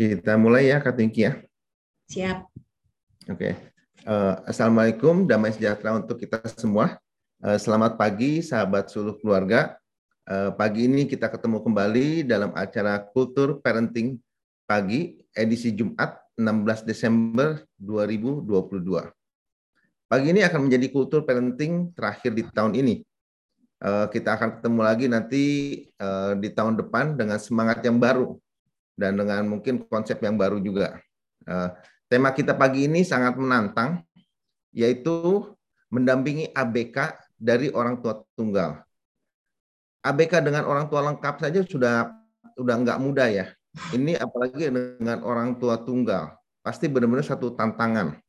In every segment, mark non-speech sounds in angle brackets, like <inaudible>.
Kita mulai ya, Kak Tingki ya. Siap. Oke. Uh, Assalamualaikum, damai sejahtera untuk kita semua. Uh, selamat pagi, sahabat seluruh keluarga. Uh, pagi ini kita ketemu kembali dalam acara Kultur Parenting Pagi, edisi Jumat 16 Desember 2022. Pagi ini akan menjadi kultur parenting terakhir di tahun ini. Uh, kita akan ketemu lagi nanti uh, di tahun depan dengan semangat yang baru dan dengan mungkin konsep yang baru juga. Uh, tema kita pagi ini sangat menantang, yaitu mendampingi ABK dari orang tua tunggal. ABK dengan orang tua lengkap saja sudah sudah nggak mudah ya. Ini apalagi dengan orang tua tunggal, pasti benar-benar satu tantangan.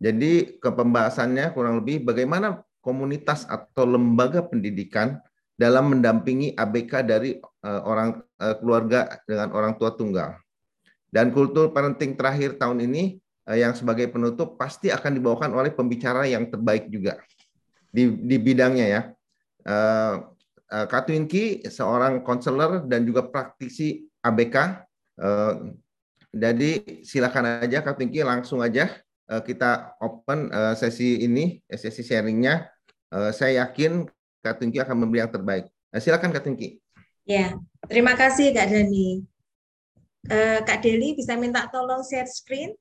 Jadi ke pembahasannya kurang lebih bagaimana komunitas atau lembaga pendidikan dalam mendampingi ABK dari uh, orang uh, keluarga dengan orang tua tunggal. Dan kultur parenting terakhir tahun ini uh, yang sebagai penutup pasti akan dibawakan oleh pembicara yang terbaik juga di, di bidangnya ya. Uh, Katwinki seorang konselor dan juga praktisi ABK. Jadi silakan aja Katwinki langsung aja kita open sesi ini, sesi sharingnya. Saya yakin Kak Tungki akan memberi yang terbaik. Nah, silakan Kak Tungki. Ya, terima kasih Kak Dani. Uh, Kak Deli bisa minta tolong share screen?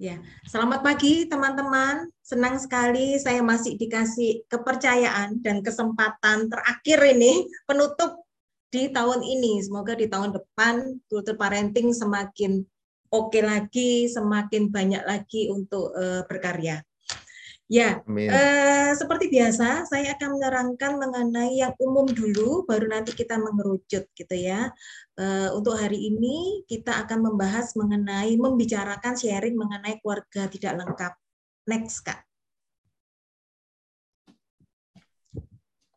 Ya, selamat pagi teman-teman. Senang sekali saya masih dikasih kepercayaan dan kesempatan terakhir ini <laughs> penutup di tahun ini. Semoga di tahun depan kultur parenting semakin oke lagi, semakin banyak lagi untuk uh, berkarya. Ya, eh, seperti biasa, saya akan menerangkan mengenai yang umum dulu, baru nanti kita mengerucut, gitu ya. Eh, untuk hari ini kita akan membahas mengenai membicarakan sharing mengenai keluarga tidak lengkap. Next, kak.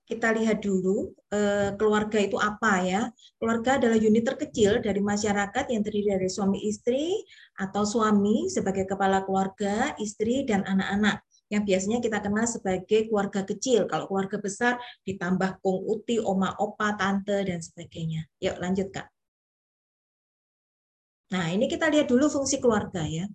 Kita lihat dulu eh, keluarga itu apa ya. Keluarga adalah unit terkecil dari masyarakat yang terdiri dari suami istri atau suami sebagai kepala keluarga, istri dan anak-anak yang biasanya kita kenal sebagai keluarga kecil. Kalau keluarga besar ditambah kong uti, oma, opa, tante, dan sebagainya. Yuk lanjut Kak. Nah ini kita lihat dulu fungsi keluarga ya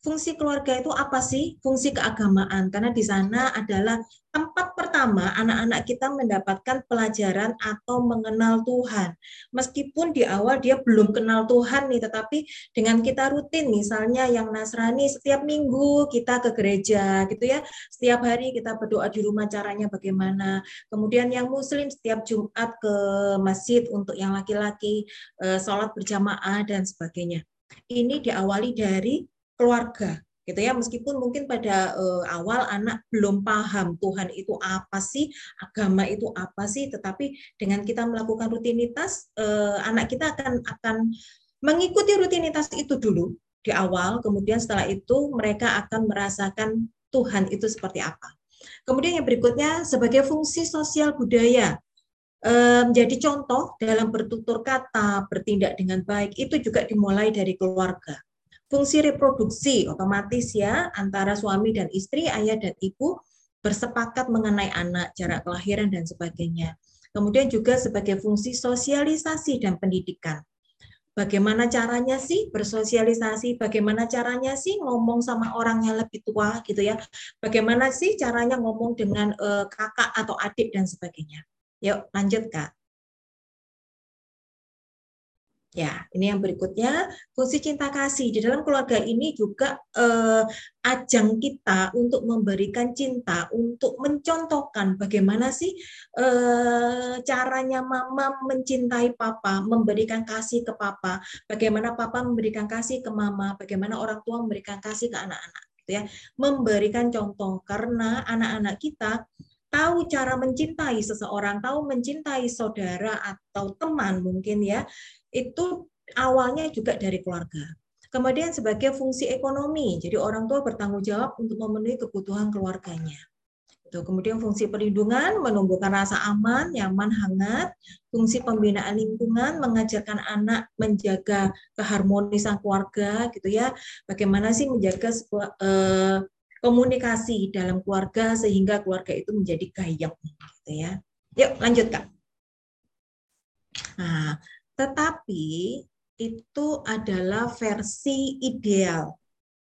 fungsi keluarga itu apa sih? Fungsi keagamaan. Karena di sana adalah tempat pertama anak-anak kita mendapatkan pelajaran atau mengenal Tuhan. Meskipun di awal dia belum kenal Tuhan nih, tetapi dengan kita rutin, misalnya yang Nasrani setiap minggu kita ke gereja gitu ya, setiap hari kita berdoa di rumah caranya bagaimana. Kemudian yang Muslim setiap Jumat ke masjid untuk yang laki-laki, eh, sholat berjamaah dan sebagainya. Ini diawali dari keluarga gitu ya. Meskipun mungkin pada uh, awal anak belum paham Tuhan itu apa sih agama itu apa sih tetapi dengan kita melakukan rutinitas uh, anak kita akan akan mengikuti rutinitas itu dulu di awal kemudian setelah itu mereka akan merasakan Tuhan itu seperti apa. Kemudian yang berikutnya sebagai fungsi sosial budaya eh, menjadi contoh dalam bertutur kata bertindak dengan baik itu juga dimulai dari keluarga Fungsi reproduksi otomatis ya antara suami dan istri, ayah dan ibu bersepakat mengenai anak, jarak kelahiran dan sebagainya. Kemudian juga sebagai fungsi sosialisasi dan pendidikan. Bagaimana caranya sih bersosialisasi? Bagaimana caranya sih ngomong sama orang yang lebih tua gitu ya? Bagaimana sih caranya ngomong dengan uh, kakak atau adik dan sebagainya? Yuk lanjut kak. Ya, ini yang berikutnya. Fungsi cinta kasih. Di dalam keluarga ini juga eh, ajang kita untuk memberikan cinta, untuk mencontohkan bagaimana sih eh, caranya mama mencintai papa, memberikan kasih ke papa, bagaimana papa memberikan kasih ke mama, bagaimana orang tua memberikan kasih ke anak-anak, gitu ya, memberikan contoh karena anak-anak kita tahu cara mencintai seseorang, tahu mencintai saudara atau teman mungkin ya, itu awalnya juga dari keluarga. Kemudian sebagai fungsi ekonomi, jadi orang tua bertanggung jawab untuk memenuhi kebutuhan keluarganya. Itu. Kemudian fungsi perlindungan, menumbuhkan rasa aman, nyaman, hangat. Fungsi pembinaan lingkungan, mengajarkan anak menjaga keharmonisan keluarga, gitu ya. Bagaimana sih menjaga sebuah eh, komunikasi dalam keluarga sehingga keluarga itu menjadi gayam, gitu ya. Yuk lanjut kak. Nah, tetapi itu adalah versi ideal.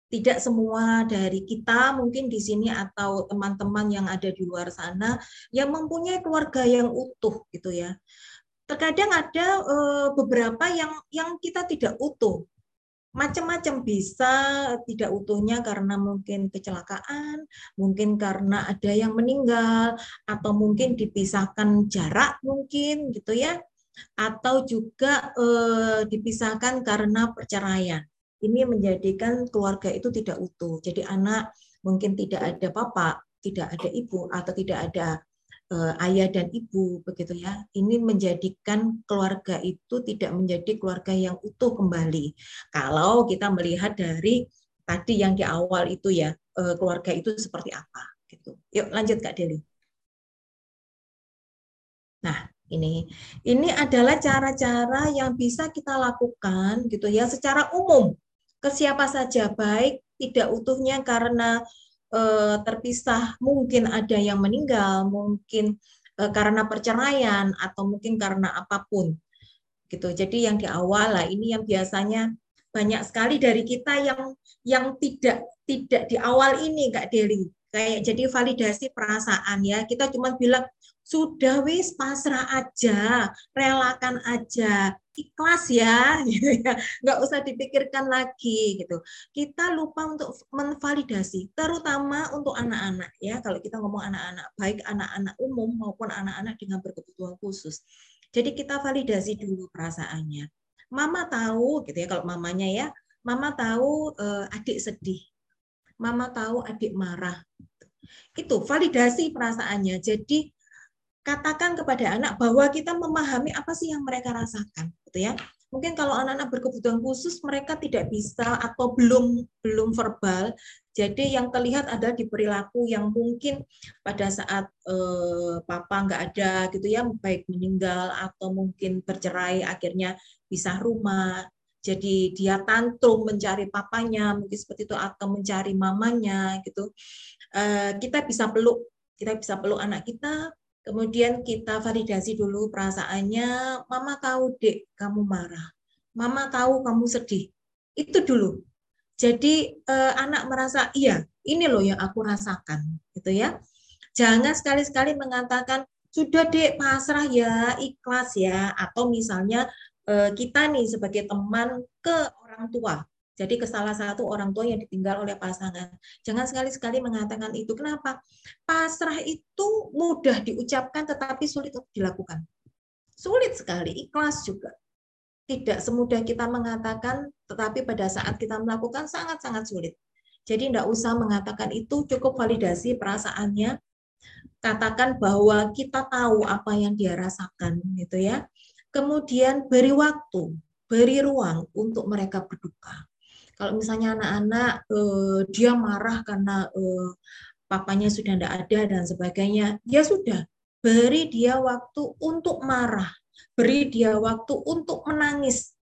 Tidak semua dari kita mungkin di sini atau teman-teman yang ada di luar sana yang mempunyai keluarga yang utuh gitu ya. Terkadang ada eh, beberapa yang yang kita tidak utuh macam-macam bisa tidak utuhnya karena mungkin kecelakaan, mungkin karena ada yang meninggal atau mungkin dipisahkan jarak mungkin gitu ya. Atau juga eh, dipisahkan karena perceraian. Ini menjadikan keluarga itu tidak utuh. Jadi anak mungkin tidak ada papa, tidak ada ibu atau tidak ada uh, ayah dan ibu begitu ya. Ini menjadikan keluarga itu tidak menjadi keluarga yang utuh kembali. Kalau kita melihat dari tadi yang di awal itu ya, uh, keluarga itu seperti apa gitu. Yuk lanjut Kak Deli. Nah, ini ini adalah cara-cara yang bisa kita lakukan gitu ya secara umum ke siapa saja baik tidak utuhnya karena eh, terpisah, mungkin ada yang meninggal, mungkin eh, karena perceraian atau mungkin karena apa pun. Gitu. Jadi yang di awal lah ini yang biasanya banyak sekali dari kita yang yang tidak tidak di awal ini Kak Deli kayak jadi validasi perasaan ya kita cuma bilang sudah wis pasrah aja relakan aja ikhlas ya <laughs> gitu ya. Nggak usah dipikirkan lagi gitu. Kita lupa untuk menvalidasi terutama untuk anak-anak ya. Kalau kita ngomong anak-anak baik anak-anak umum maupun anak-anak dengan berkebutuhan khusus. Jadi kita validasi dulu perasaannya. Mama tahu gitu ya kalau mamanya ya mama tahu uh, adik sedih. Mama tahu adik marah. Itu validasi perasaannya. Jadi katakan kepada anak bahwa kita memahami apa sih yang mereka rasakan gitu ya. Mungkin kalau anak-anak berkebutuhan khusus mereka tidak bisa atau belum belum verbal. Jadi yang terlihat ada di perilaku yang mungkin pada saat eh, papa nggak ada gitu ya baik meninggal atau mungkin bercerai akhirnya pisah rumah. Jadi dia tantrum mencari papanya mungkin seperti itu atau mencari mamanya gitu. Eh, kita bisa peluk kita bisa peluk anak kita Kemudian kita validasi dulu perasaannya, mama tahu dek kamu marah, mama tahu kamu sedih. Itu dulu. Jadi eh, anak merasa iya, ini loh yang aku rasakan, gitu ya. Jangan sekali-sekali mengatakan sudah dek pasrah ya, ikhlas ya, atau misalnya eh, kita nih sebagai teman ke orang tua, jadi ke salah satu orang tua yang ditinggal oleh pasangan. Jangan sekali-sekali mengatakan itu. Kenapa? Pasrah itu mudah diucapkan tetapi sulit untuk dilakukan. Sulit sekali, ikhlas juga. Tidak semudah kita mengatakan, tetapi pada saat kita melakukan sangat-sangat sulit. Jadi tidak usah mengatakan itu, cukup validasi perasaannya. Katakan bahwa kita tahu apa yang dia rasakan, gitu ya. Kemudian beri waktu, beri ruang untuk mereka berduka kalau misalnya anak-anak uh, dia marah karena uh, papanya sudah tidak ada dan sebagainya, ya sudah, beri dia waktu untuk marah, beri dia waktu untuk menangis.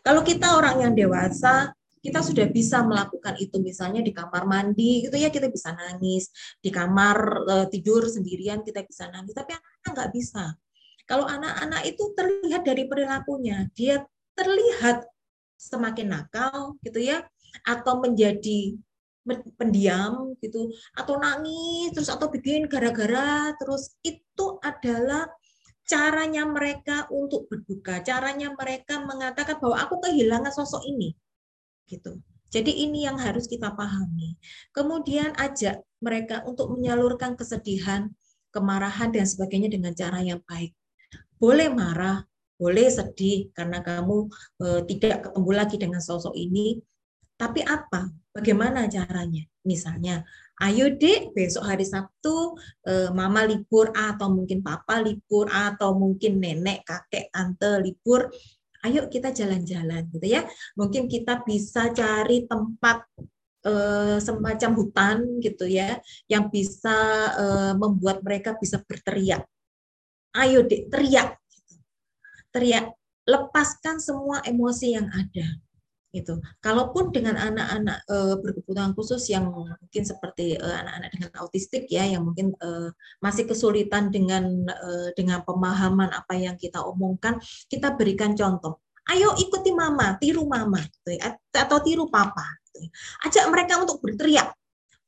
Kalau kita orang yang dewasa, kita sudah bisa melakukan itu misalnya di kamar mandi gitu ya kita bisa nangis di kamar uh, tidur sendirian kita bisa nangis tapi anak-anak nggak bisa kalau anak-anak itu terlihat dari perilakunya dia terlihat semakin nakal gitu ya. Atau menjadi pendiam gitu. Atau nangis terus atau bikin gara-gara terus itu adalah caranya mereka untuk berduka. Caranya mereka mengatakan bahwa aku kehilangan sosok ini gitu. Jadi ini yang harus kita pahami. Kemudian ajak mereka untuk menyalurkan kesedihan kemarahan dan sebagainya dengan cara yang baik. Boleh marah boleh sedih karena kamu e, tidak ketemu lagi dengan sosok ini. Tapi apa? Bagaimana caranya? Misalnya, ayo dek besok hari Sabtu e, mama libur atau mungkin papa libur atau mungkin nenek, kakek, tante libur. Ayo kita jalan-jalan gitu ya. Mungkin kita bisa cari tempat e, semacam hutan gitu ya yang bisa membuat mereka bisa berteriak. Ayo dek teriak teriak lepaskan semua emosi yang ada itu kalaupun dengan anak-anak e, berkebutuhan khusus yang mungkin seperti eh, anak-anak dengan autistik ya yang mungkin e, masih kesulitan dengan e, dengan pemahaman apa yang kita omongkan kita berikan contoh ayo ikuti mama, tiru mama, gitu ya, atau tiru papa. Gitu ya. Ajak mereka untuk berteriak,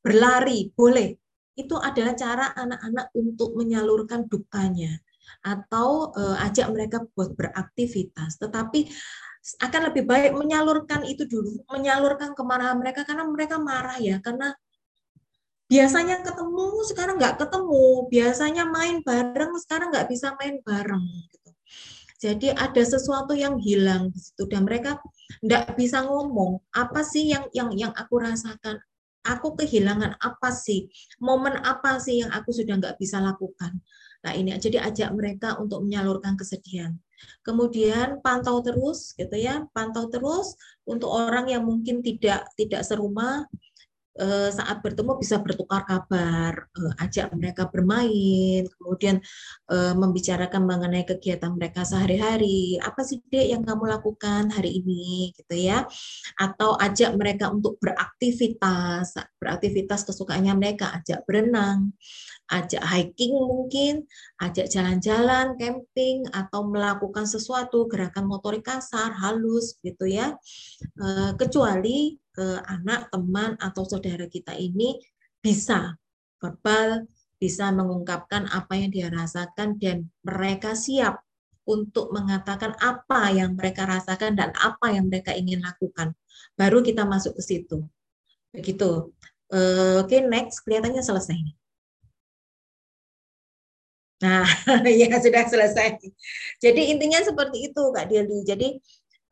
berlari, boleh. Itu adalah cara anak-anak untuk menyalurkan dukanya atau uh, ajak mereka buat beraktivitas. Tetapi akan lebih baik menyalurkan itu dulu, menyalurkan kemarahan mereka karena mereka marah ya, karena biasanya ketemu sekarang nggak ketemu, biasanya main bareng sekarang nggak bisa main bareng. Gitu. Jadi ada sesuatu yang hilang di situ dan mereka nggak bisa ngomong apa sih yang yang yang aku rasakan, aku kehilangan apa sih, momen apa sih yang aku sudah nggak bisa lakukan. Nah ini jadi ajak mereka untuk menyalurkan kesedihan. Kemudian pantau terus gitu ya, pantau terus untuk orang yang mungkin tidak tidak serumah eh, saat bertemu bisa bertukar kabar, eh, ajak mereka bermain, kemudian eh, membicarakan mengenai kegiatan mereka sehari-hari. Apa sih dek yang kamu lakukan hari ini, gitu ya? Atau ajak mereka untuk beraktivitas, beraktivitas kesukaannya mereka, ajak berenang, ajak hiking mungkin, ajak jalan-jalan, camping, atau melakukan sesuatu gerakan motorik kasar, halus gitu ya. Eh, kecuali eh, anak, teman, atau saudara kita ini bisa verbal, bisa mengungkapkan apa yang dia rasakan dan mereka siap untuk mengatakan apa yang mereka rasakan dan apa yang mereka ingin lakukan. Baru kita masuk ke situ. Begitu. Eh, oke, okay, next. Kelihatannya selesai. Nah, <laughs> ya sudah selesai. Jadi intinya seperti itu Kak Deli. Jadi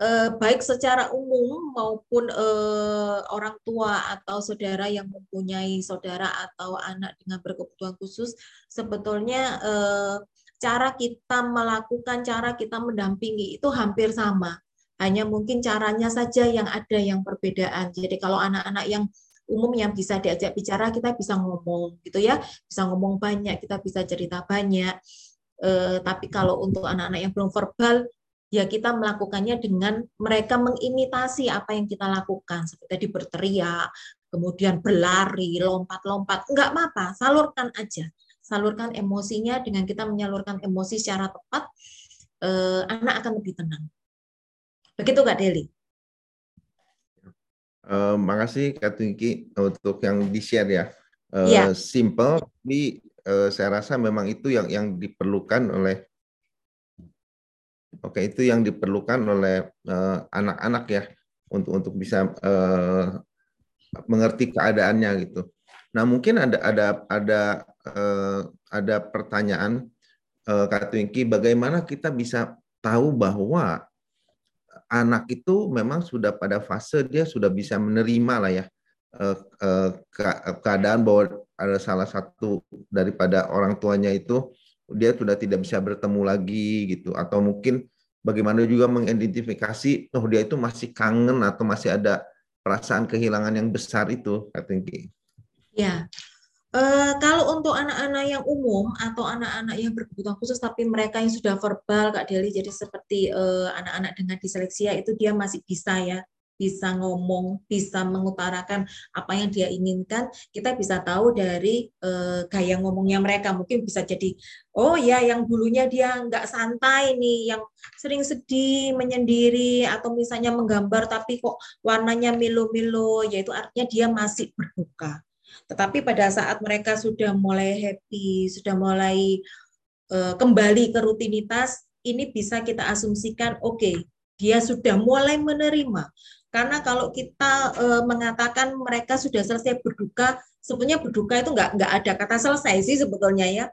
eh, baik secara umum maupun eh, orang tua atau saudara yang mempunyai saudara atau anak dengan berkebutuhan khusus, sebetulnya eh, cara kita melakukan, cara kita mendampingi itu hampir sama. Hanya mungkin caranya saja yang ada yang perbedaan. Jadi kalau anak-anak yang umum yang bisa diajak bicara kita bisa ngomong gitu ya. Bisa ngomong banyak kita bisa cerita banyak. Eh, tapi kalau untuk anak-anak yang belum verbal ya kita melakukannya dengan mereka mengimitasi apa yang kita lakukan. Seperti tadi berteriak kemudian berlari lompat-lompat. Enggak apa-apa salurkan aja. Salurkan emosinya dengan kita menyalurkan emosi secara tepat eh, anak akan lebih tenang. Begitu Kak Deli Uh, makasih Kak Tungki untuk yang di-share ya. Uh, ya. Simple, tapi uh, saya rasa memang itu yang yang diperlukan oleh Oke, itu yang diperlukan oleh anak-anak uh, ya untuk untuk bisa uh, mengerti keadaannya gitu. Nah, mungkin ada ada ada uh, ada pertanyaan uh, Kak Twinky, bagaimana kita bisa tahu bahwa anak itu memang sudah pada fase dia sudah bisa menerima lah ya eh, eh, keadaan bahwa ada salah satu daripada orang tuanya itu dia sudah tidak bisa bertemu lagi gitu atau mungkin bagaimana juga mengidentifikasi oh dia itu masih kangen atau masih ada perasaan kehilangan yang besar itu I think. Ya, Uh, kalau untuk anak-anak yang umum atau anak-anak yang berkebutuhan khusus tapi mereka yang sudah verbal Kak Deli jadi seperti uh, anak-anak dengan disleksia itu dia masih bisa ya bisa ngomong, bisa mengutarakan apa yang dia inginkan, kita bisa tahu dari uh, gaya ngomongnya mereka. Mungkin bisa jadi, oh ya yang dulunya dia nggak santai nih, yang sering sedih, menyendiri, atau misalnya menggambar tapi kok warnanya milo-milo, yaitu artinya dia masih berduka. Tetapi pada saat mereka sudah mulai happy, sudah mulai uh, kembali ke rutinitas, ini bisa kita asumsikan oke, okay, dia sudah mulai menerima. Karena kalau kita uh, mengatakan mereka sudah selesai berduka, sebenarnya berduka itu nggak nggak ada kata selesai sih sebetulnya ya.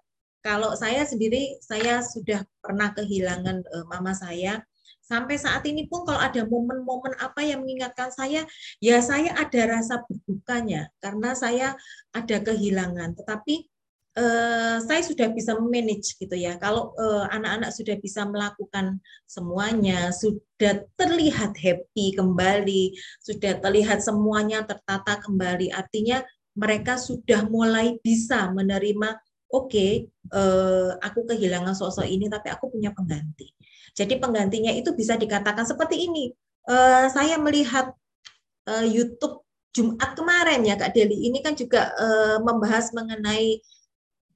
Kalau saya sendiri, saya sudah pernah kehilangan uh, mama saya Sampai saat ini pun kalau ada momen-momen apa yang mengingatkan saya, ya saya ada rasa berdukanya karena saya ada kehilangan. Tetapi eh, saya sudah bisa manage gitu ya. Kalau eh, anak-anak sudah bisa melakukan semuanya, sudah terlihat happy kembali, sudah terlihat semuanya tertata kembali, artinya mereka sudah mulai bisa menerima oke, okay, eh, aku kehilangan sosok ini, tapi aku punya pengganti. Jadi penggantinya itu bisa dikatakan seperti ini. Uh, saya melihat uh, YouTube Jumat kemarin ya Kak Deli, ini kan juga uh, membahas mengenai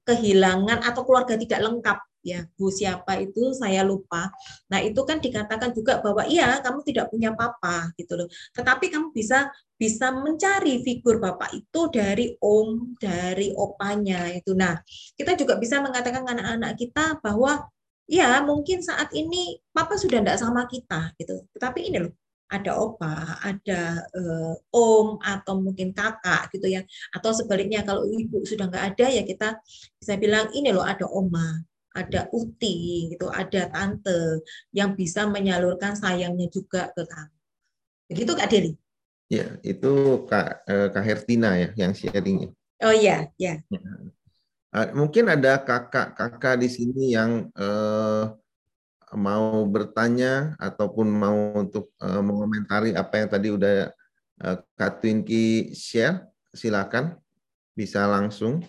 kehilangan atau keluarga tidak lengkap ya Bu siapa itu saya lupa. Nah itu kan dikatakan juga bahwa iya kamu tidak punya papa gitu loh. Tetapi kamu bisa bisa mencari figur bapak itu dari om, dari opanya itu. Nah kita juga bisa mengatakan anak-anak kita bahwa ya mungkin saat ini papa sudah tidak sama kita gitu. Tetapi ini loh ada opa, ada uh, om atau mungkin kakak gitu ya. Atau sebaliknya kalau ibu sudah nggak ada ya kita bisa bilang ini loh ada oma, ada uti gitu, ada tante yang bisa menyalurkan sayangnya juga ke kamu. Begitu Kak Deli? Ya, itu Kak, eh, Kak Hertina ya yang sharing. Oh iya, ya. ya. Mungkin ada kakak-kakak di sini yang eh, mau bertanya ataupun mau untuk uh, mengomentari apa yang tadi udah uh, Kak Twinky share, silakan bisa langsung.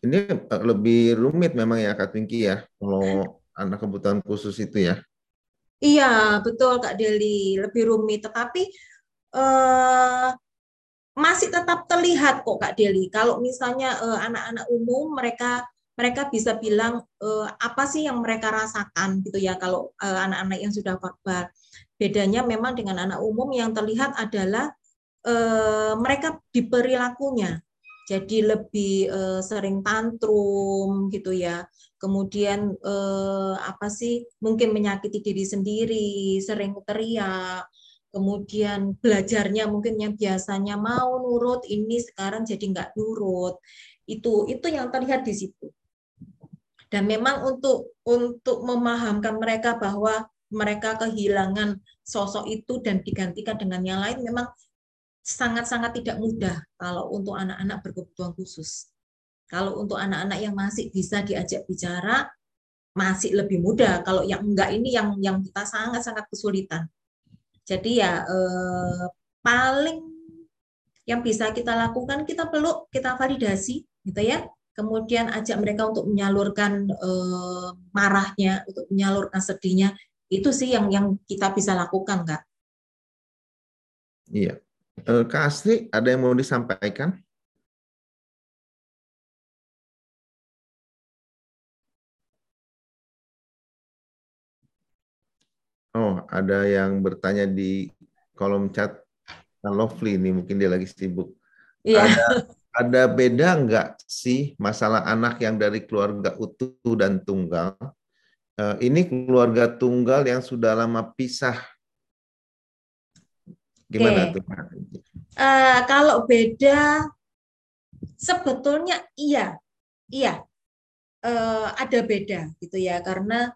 Ini uh, lebih rumit memang ya Kak Twinky ya, kalau anak kebutuhan khusus itu ya. Iya, betul Kak Deli, lebih rumit. Tetapi uh, masih tetap terlihat kok Kak Deli. Kalau misalnya anak-anak uh, umum mereka mereka bisa bilang uh, apa sih yang mereka rasakan gitu ya kalau eh, anak-anak yang sudah verbal. Bedanya memang dengan anak umum yang terlihat adalah uh, mereka di perilakunya. Jadi lebih uh, sering tantrum gitu ya. Kemudian uh, apa sih mungkin menyakiti diri sendiri, sering teriak, kemudian belajarnya mungkin yang biasanya mau nurut ini sekarang jadi nggak nurut itu itu yang terlihat di situ dan memang untuk untuk memahamkan mereka bahwa mereka kehilangan sosok itu dan digantikan dengan yang lain memang sangat-sangat tidak mudah kalau untuk anak-anak berkebutuhan khusus. Kalau untuk anak-anak yang masih bisa diajak bicara masih lebih mudah. Kalau yang enggak ini yang yang kita sangat-sangat kesulitan. Jadi ya eh, paling yang bisa kita lakukan kita perlu kita validasi gitu ya kemudian ajak mereka untuk menyalurkan uh, marahnya, untuk menyalurkan sedihnya, itu sih yang yang kita bisa lakukan, Kak. Iya. Uh, Kak Asri, ada yang mau disampaikan? Oh, ada yang bertanya di kolom chat Lovely ini, mungkin dia lagi sibuk. Iya. Ada ada beda nggak sih masalah anak yang dari keluarga utuh dan tunggal? Uh, ini keluarga tunggal yang sudah lama pisah. Gimana okay. tuh? Uh, kalau beda, sebetulnya iya, iya, uh, ada beda gitu ya, karena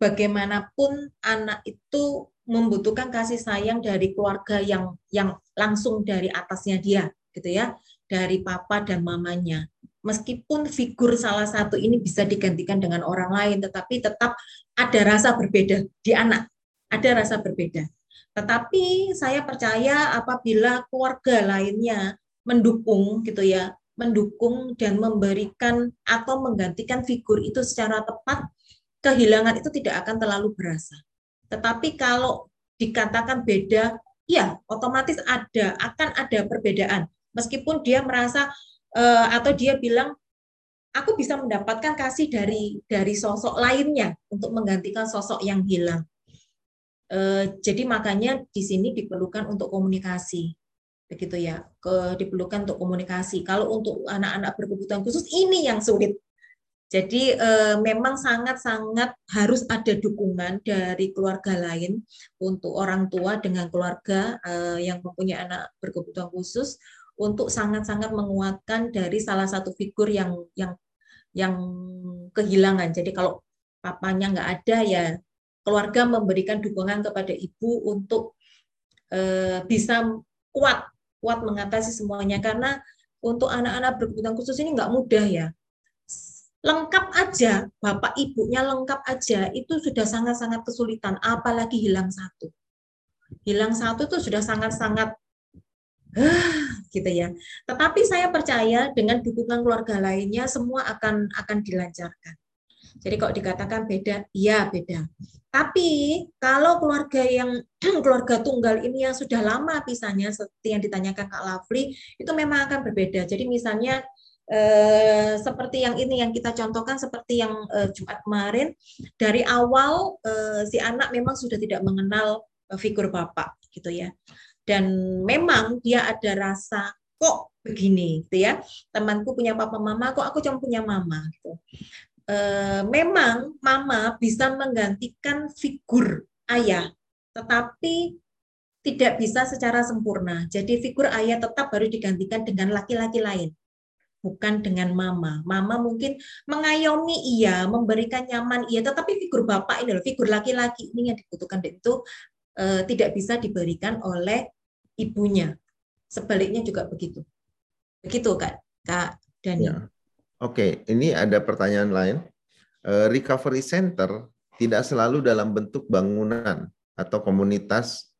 bagaimanapun anak itu membutuhkan kasih sayang dari keluarga yang yang langsung dari atasnya dia gitu ya dari papa dan mamanya. Meskipun figur salah satu ini bisa digantikan dengan orang lain, tetapi tetap ada rasa berbeda di anak, ada rasa berbeda. Tetapi saya percaya apabila keluarga lainnya mendukung gitu ya, mendukung dan memberikan atau menggantikan figur itu secara tepat, kehilangan itu tidak akan terlalu berasa. Tetapi kalau dikatakan beda, ya otomatis ada akan ada perbedaan meskipun dia merasa uh, atau dia bilang aku bisa mendapatkan kasih dari dari sosok lainnya untuk menggantikan sosok yang hilang. Uh, jadi makanya di sini diperlukan untuk komunikasi begitu ya ke diperlukan untuk komunikasi kalau untuk anak-anak berkebutuhan khusus ini yang sulit jadi eh, memang sangat-sangat harus ada dukungan dari keluarga lain untuk orang tua dengan keluarga eh, yang mempunyai anak berkebutuhan khusus untuk sangat-sangat menguatkan dari salah satu figur yang yang yang kehilangan. Jadi kalau papanya nggak ada ya keluarga memberikan dukungan kepada ibu untuk e, bisa kuat kuat mengatasi semuanya karena untuk anak-anak berkebutuhan khusus ini nggak mudah ya lengkap aja bapak ibunya lengkap aja itu sudah sangat-sangat kesulitan apalagi hilang satu hilang satu itu sudah sangat-sangat gitu ya. Tetapi saya percaya dengan dukungan keluarga lainnya semua akan akan dilancarkan. Jadi kok dikatakan beda, iya beda. Tapi kalau keluarga yang <clears throat> keluarga tunggal ini yang sudah lama pisahnya seperti yang ditanyakan Kak Lafli itu memang akan berbeda. Jadi misalnya eh, seperti yang ini yang kita contohkan seperti yang eh, Jumat kemarin dari awal eh, si anak memang sudah tidak mengenal figur bapak gitu ya. Dan memang dia ada rasa kok begini? gitu ya. Temanku punya papa mama kok aku cuma punya mama? gitu. E, memang mama bisa menggantikan figur ayah tetapi tidak bisa secara sempurna. Jadi figur ayah tetap harus digantikan dengan laki-laki lain bukan dengan mama. Mama mungkin mengayomi iya, memberikan nyaman iya, tetapi figur bapak ini loh, figur laki-laki ini yang dibutuhkan itu e, tidak bisa diberikan oleh ibunya. Sebaliknya juga begitu. Begitu Kak, Kak Dani. Ya. Oke, ini ada pertanyaan lain. E, recovery center tidak selalu dalam bentuk bangunan atau komunitas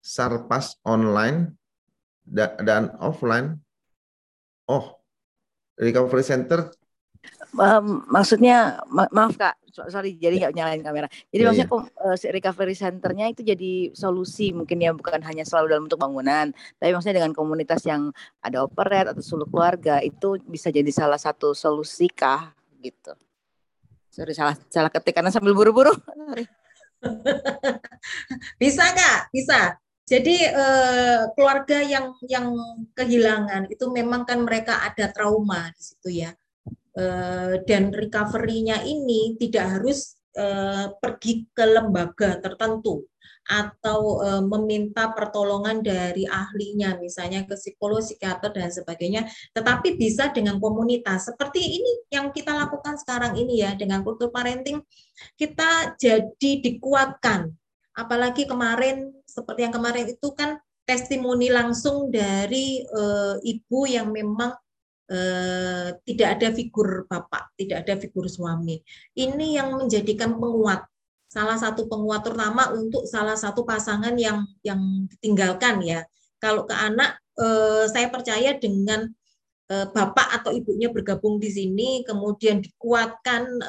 sarpas online dan offline. Oh, recovery center? Um, maksudnya ma maaf kak. Sorry jadi nggak nyalain kamera. Jadi yeah, maksudnya yeah. Uh, recovery centernya itu jadi solusi mungkin ya bukan hanya selalu dalam bentuk bangunan. Tapi maksudnya dengan komunitas yang ada operet atau suluk keluarga itu bisa jadi salah satu solusi kah gitu. Sorry salah salah ketik karena sambil buru-buru. <laughs> <laughs> Bisa kak bisa jadi eh, keluarga yang yang kehilangan itu memang kan mereka ada trauma di situ ya. Eh, dan recovery-nya ini tidak harus eh, pergi ke lembaga tertentu atau meminta pertolongan dari ahlinya, misalnya ke psikolog, psikiater dan sebagainya, tetapi bisa dengan komunitas. Seperti ini yang kita lakukan sekarang ini ya dengan kultur parenting, kita jadi dikuatkan apalagi kemarin seperti yang kemarin itu kan testimoni langsung dari e, ibu yang memang e, tidak ada figur bapak, tidak ada figur suami. Ini yang menjadikan penguat salah satu penguat terutama untuk salah satu pasangan yang yang ditinggalkan ya. Kalau ke anak e, saya percaya dengan bapak atau ibunya bergabung di sini kemudian dikuatkan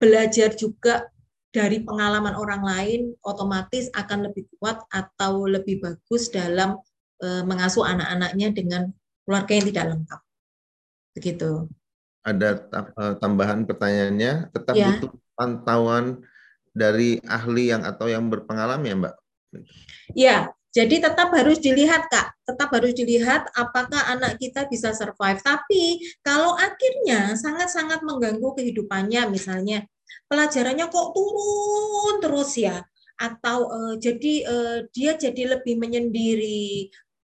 belajar juga dari pengalaman orang lain otomatis akan lebih kuat atau lebih bagus dalam e, mengasuh anak-anaknya dengan keluarga yang tidak lengkap. Begitu. Ada e, tambahan pertanyaannya, tetap ya. butuh pantauan dari ahli yang atau yang berpengalaman ya, Mbak? Ya, jadi tetap harus dilihat Kak, tetap harus dilihat apakah anak kita bisa survive. Tapi kalau akhirnya sangat-sangat mengganggu kehidupannya, misalnya pelajarannya kok turun terus ya? Atau uh, jadi uh, dia jadi lebih menyendiri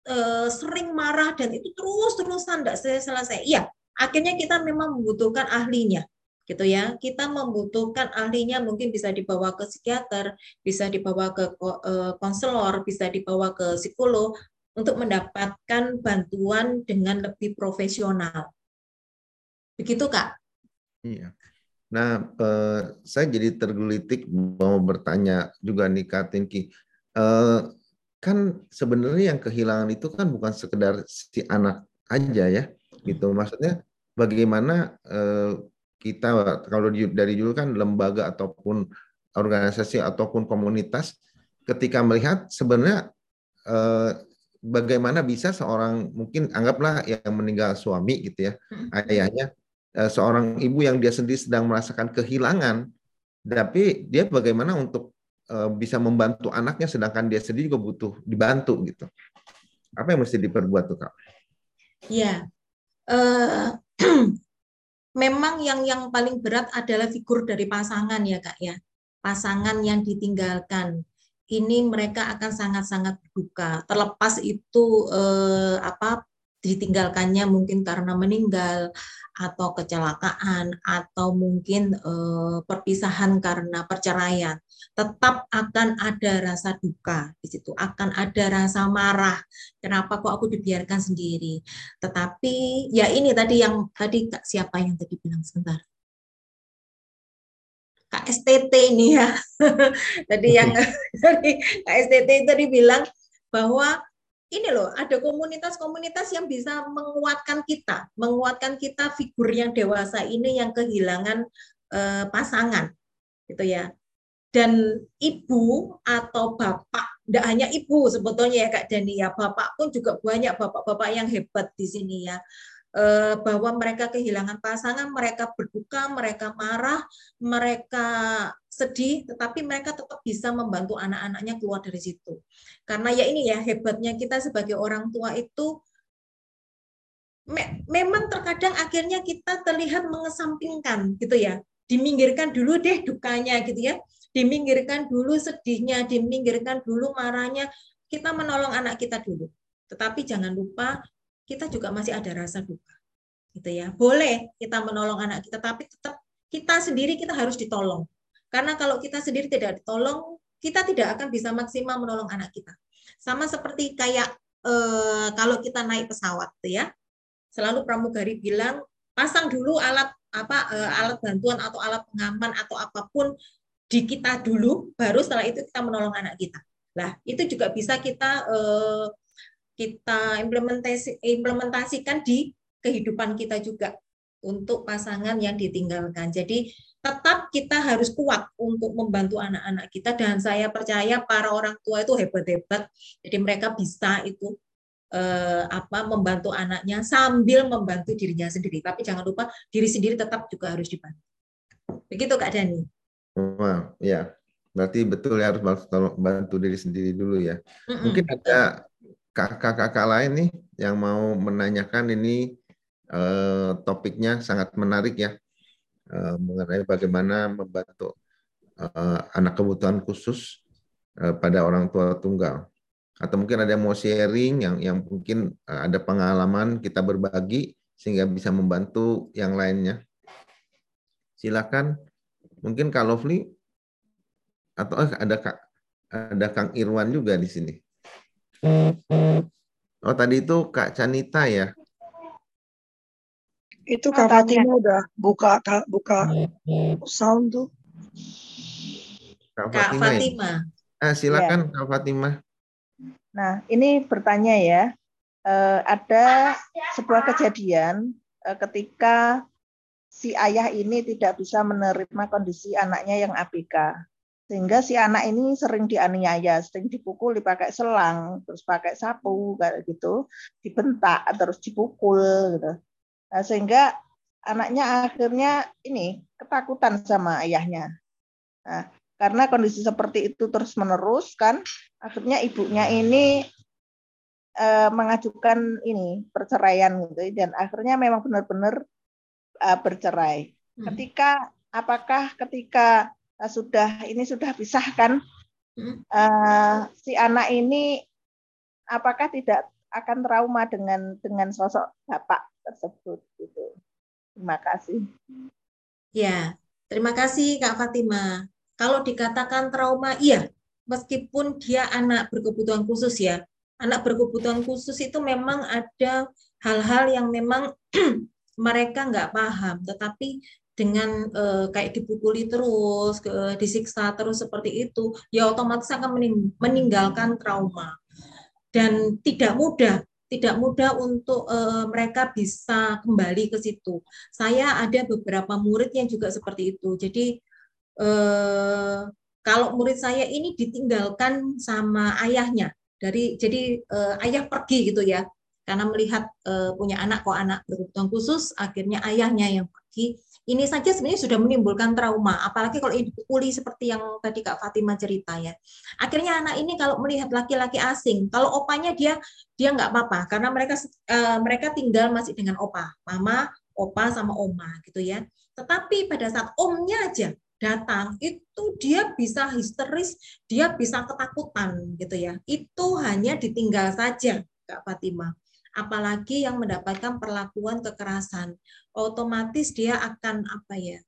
uh, sering marah dan itu terus terusan tidak selesai iya akhirnya kita memang membutuhkan ahlinya gitu ya. Kita membutuhkan ahlinya mungkin bisa dibawa ke psikiater bisa dibawa ke konselor bisa dibawa ke psikolog untuk mendapatkan bantuan dengan lebih profesional. Begitu kak? Iya Nah, eh, saya jadi tergelitik mau bertanya juga nih Kak Tinki. Eh, kan sebenarnya yang kehilangan itu kan bukan sekedar si anak aja ya, gitu. Maksudnya bagaimana eh, kita kalau dari dulu kan lembaga ataupun organisasi ataupun komunitas ketika melihat sebenarnya eh, bagaimana bisa seorang mungkin anggaplah yang meninggal suami gitu ya, hmm. ayahnya seorang ibu yang dia sendiri sedang merasakan kehilangan, tapi dia bagaimana untuk eh, bisa membantu anaknya sedangkan dia sendiri juga butuh dibantu gitu. Apa yang mesti diperbuat tuh kak? Ya, uh, <clears throat> memang yang yang paling berat adalah figur dari pasangan ya kak ya, pasangan yang ditinggalkan. Ini mereka akan sangat-sangat berduka. Terlepas itu eh, apa ditinggalkannya mungkin karena meninggal atau kecelakaan atau mungkin e, perpisahan karena perceraian tetap akan ada rasa duka di situ akan ada rasa marah kenapa kok aku dibiarkan sendiri? Tetapi ya ini tadi yang tadi siapa yang tadi bilang sebentar? Kak STT ini ya. <laughs> Tadi yang tadi <laughs> Kak STT tadi bilang bahwa ini loh ada komunitas-komunitas yang bisa menguatkan kita, menguatkan kita figur yang dewasa ini yang kehilangan eh, pasangan, gitu ya. Dan ibu atau bapak, tidak hanya ibu sebetulnya ya Kak Dani ya, bapak pun juga banyak bapak-bapak yang hebat di sini ya. Eh, bahwa mereka kehilangan pasangan, mereka berduka, mereka marah, mereka sedih, tetapi mereka tetap bisa membantu anak-anaknya keluar dari situ. Karena ya ini ya hebatnya kita sebagai orang tua itu me memang terkadang akhirnya kita terlihat mengesampingkan gitu ya. Diminggirkan dulu deh dukanya gitu ya. Diminggirkan dulu sedihnya, diminggirkan dulu marahnya. Kita menolong anak kita dulu. Tetapi jangan lupa kita juga masih ada rasa duka. Gitu ya. Boleh kita menolong anak kita, tapi tetap kita sendiri kita harus ditolong. Karena kalau kita sendiri tidak ditolong, kita tidak akan bisa maksimal menolong anak kita. Sama seperti kayak eh, kalau kita naik pesawat, tuh ya. Selalu pramugari bilang pasang dulu alat apa eh, alat bantuan atau alat pengaman atau apa pun di kita dulu, baru setelah itu kita menolong anak kita. Nah, itu juga bisa kita eh, kita implementasi, implementasikan di kehidupan kita juga untuk pasangan yang ditinggalkan. Jadi tetap kita harus kuat untuk membantu anak-anak kita dan saya percaya para orang tua itu hebat-hebat. Jadi mereka bisa itu eh, apa membantu anaknya sambil membantu dirinya sendiri. Tapi jangan lupa diri sendiri tetap juga harus dibantu. Begitu Kak Dani. Wow, ya. Berarti betul ya harus bantu diri sendiri dulu ya. Mm -mm. Mungkin ada kakak-kakak lain nih yang mau menanyakan ini eh, topiknya sangat menarik ya. Eh, mengenai bagaimana membantu eh, anak kebutuhan khusus eh, pada orang tua tunggal. Atau mungkin ada yang mau sharing yang yang mungkin eh, ada pengalaman kita berbagi sehingga bisa membantu yang lainnya. Silakan. Mungkin Kak Lovely atau eh, ada Kak ada Kang Irwan juga di sini Oh tadi itu Kak Canita ya? Itu Kak Fatima udah buka Kak, buka sound tuh. Kak Fatima. Kak Fatima. Ya? Ah, silakan ya. Kak Fatima. Nah, ini bertanya ya. Uh, ada sebuah kejadian uh, ketika si ayah ini tidak bisa menerima kondisi anaknya yang ABK sehingga si anak ini sering dianiaya, sering dipukul, dipakai selang, terus pakai sapu kayak gitu, dibentak terus dipukul gitu. Nah, sehingga anaknya akhirnya ini ketakutan sama ayahnya. Nah, karena kondisi seperti itu terus menerus kan, akhirnya ibunya ini e, mengajukan ini perceraian gitu dan akhirnya memang benar-benar e, bercerai. Hmm. Ketika apakah ketika uh, sudah ini sudah pisahkan uh, si anak ini apakah tidak akan trauma dengan dengan sosok bapak tersebut gitu. Terima kasih. Ya, terima kasih Kak Fatima. Kalau dikatakan trauma, iya, meskipun dia anak berkebutuhan khusus ya. Anak berkebutuhan khusus itu memang ada hal-hal yang memang <clears throat> mereka nggak paham, tetapi dengan uh, kayak dipukuli terus, ke, disiksa terus seperti itu, ya otomatis akan meninggalkan trauma. Dan tidak mudah, tidak mudah untuk uh, mereka bisa kembali ke situ. Saya ada beberapa murid yang juga seperti itu. Jadi uh, kalau murid saya ini ditinggalkan sama ayahnya, dari jadi uh, ayah pergi gitu ya, karena melihat punya anak kok anak berkebutuhan khusus, akhirnya ayahnya yang pergi ini saja sebenarnya sudah menimbulkan trauma, apalagi kalau ini dipukuli seperti yang tadi Kak Fatima cerita ya. Akhirnya anak ini kalau melihat laki-laki asing, kalau opanya dia dia nggak apa-apa karena mereka uh, mereka tinggal masih dengan opa, mama, opa sama oma gitu ya. Tetapi pada saat omnya aja datang itu dia bisa histeris, dia bisa ketakutan gitu ya. Itu hanya ditinggal saja Kak Fatima apalagi yang mendapatkan perlakuan kekerasan. Otomatis dia akan apa ya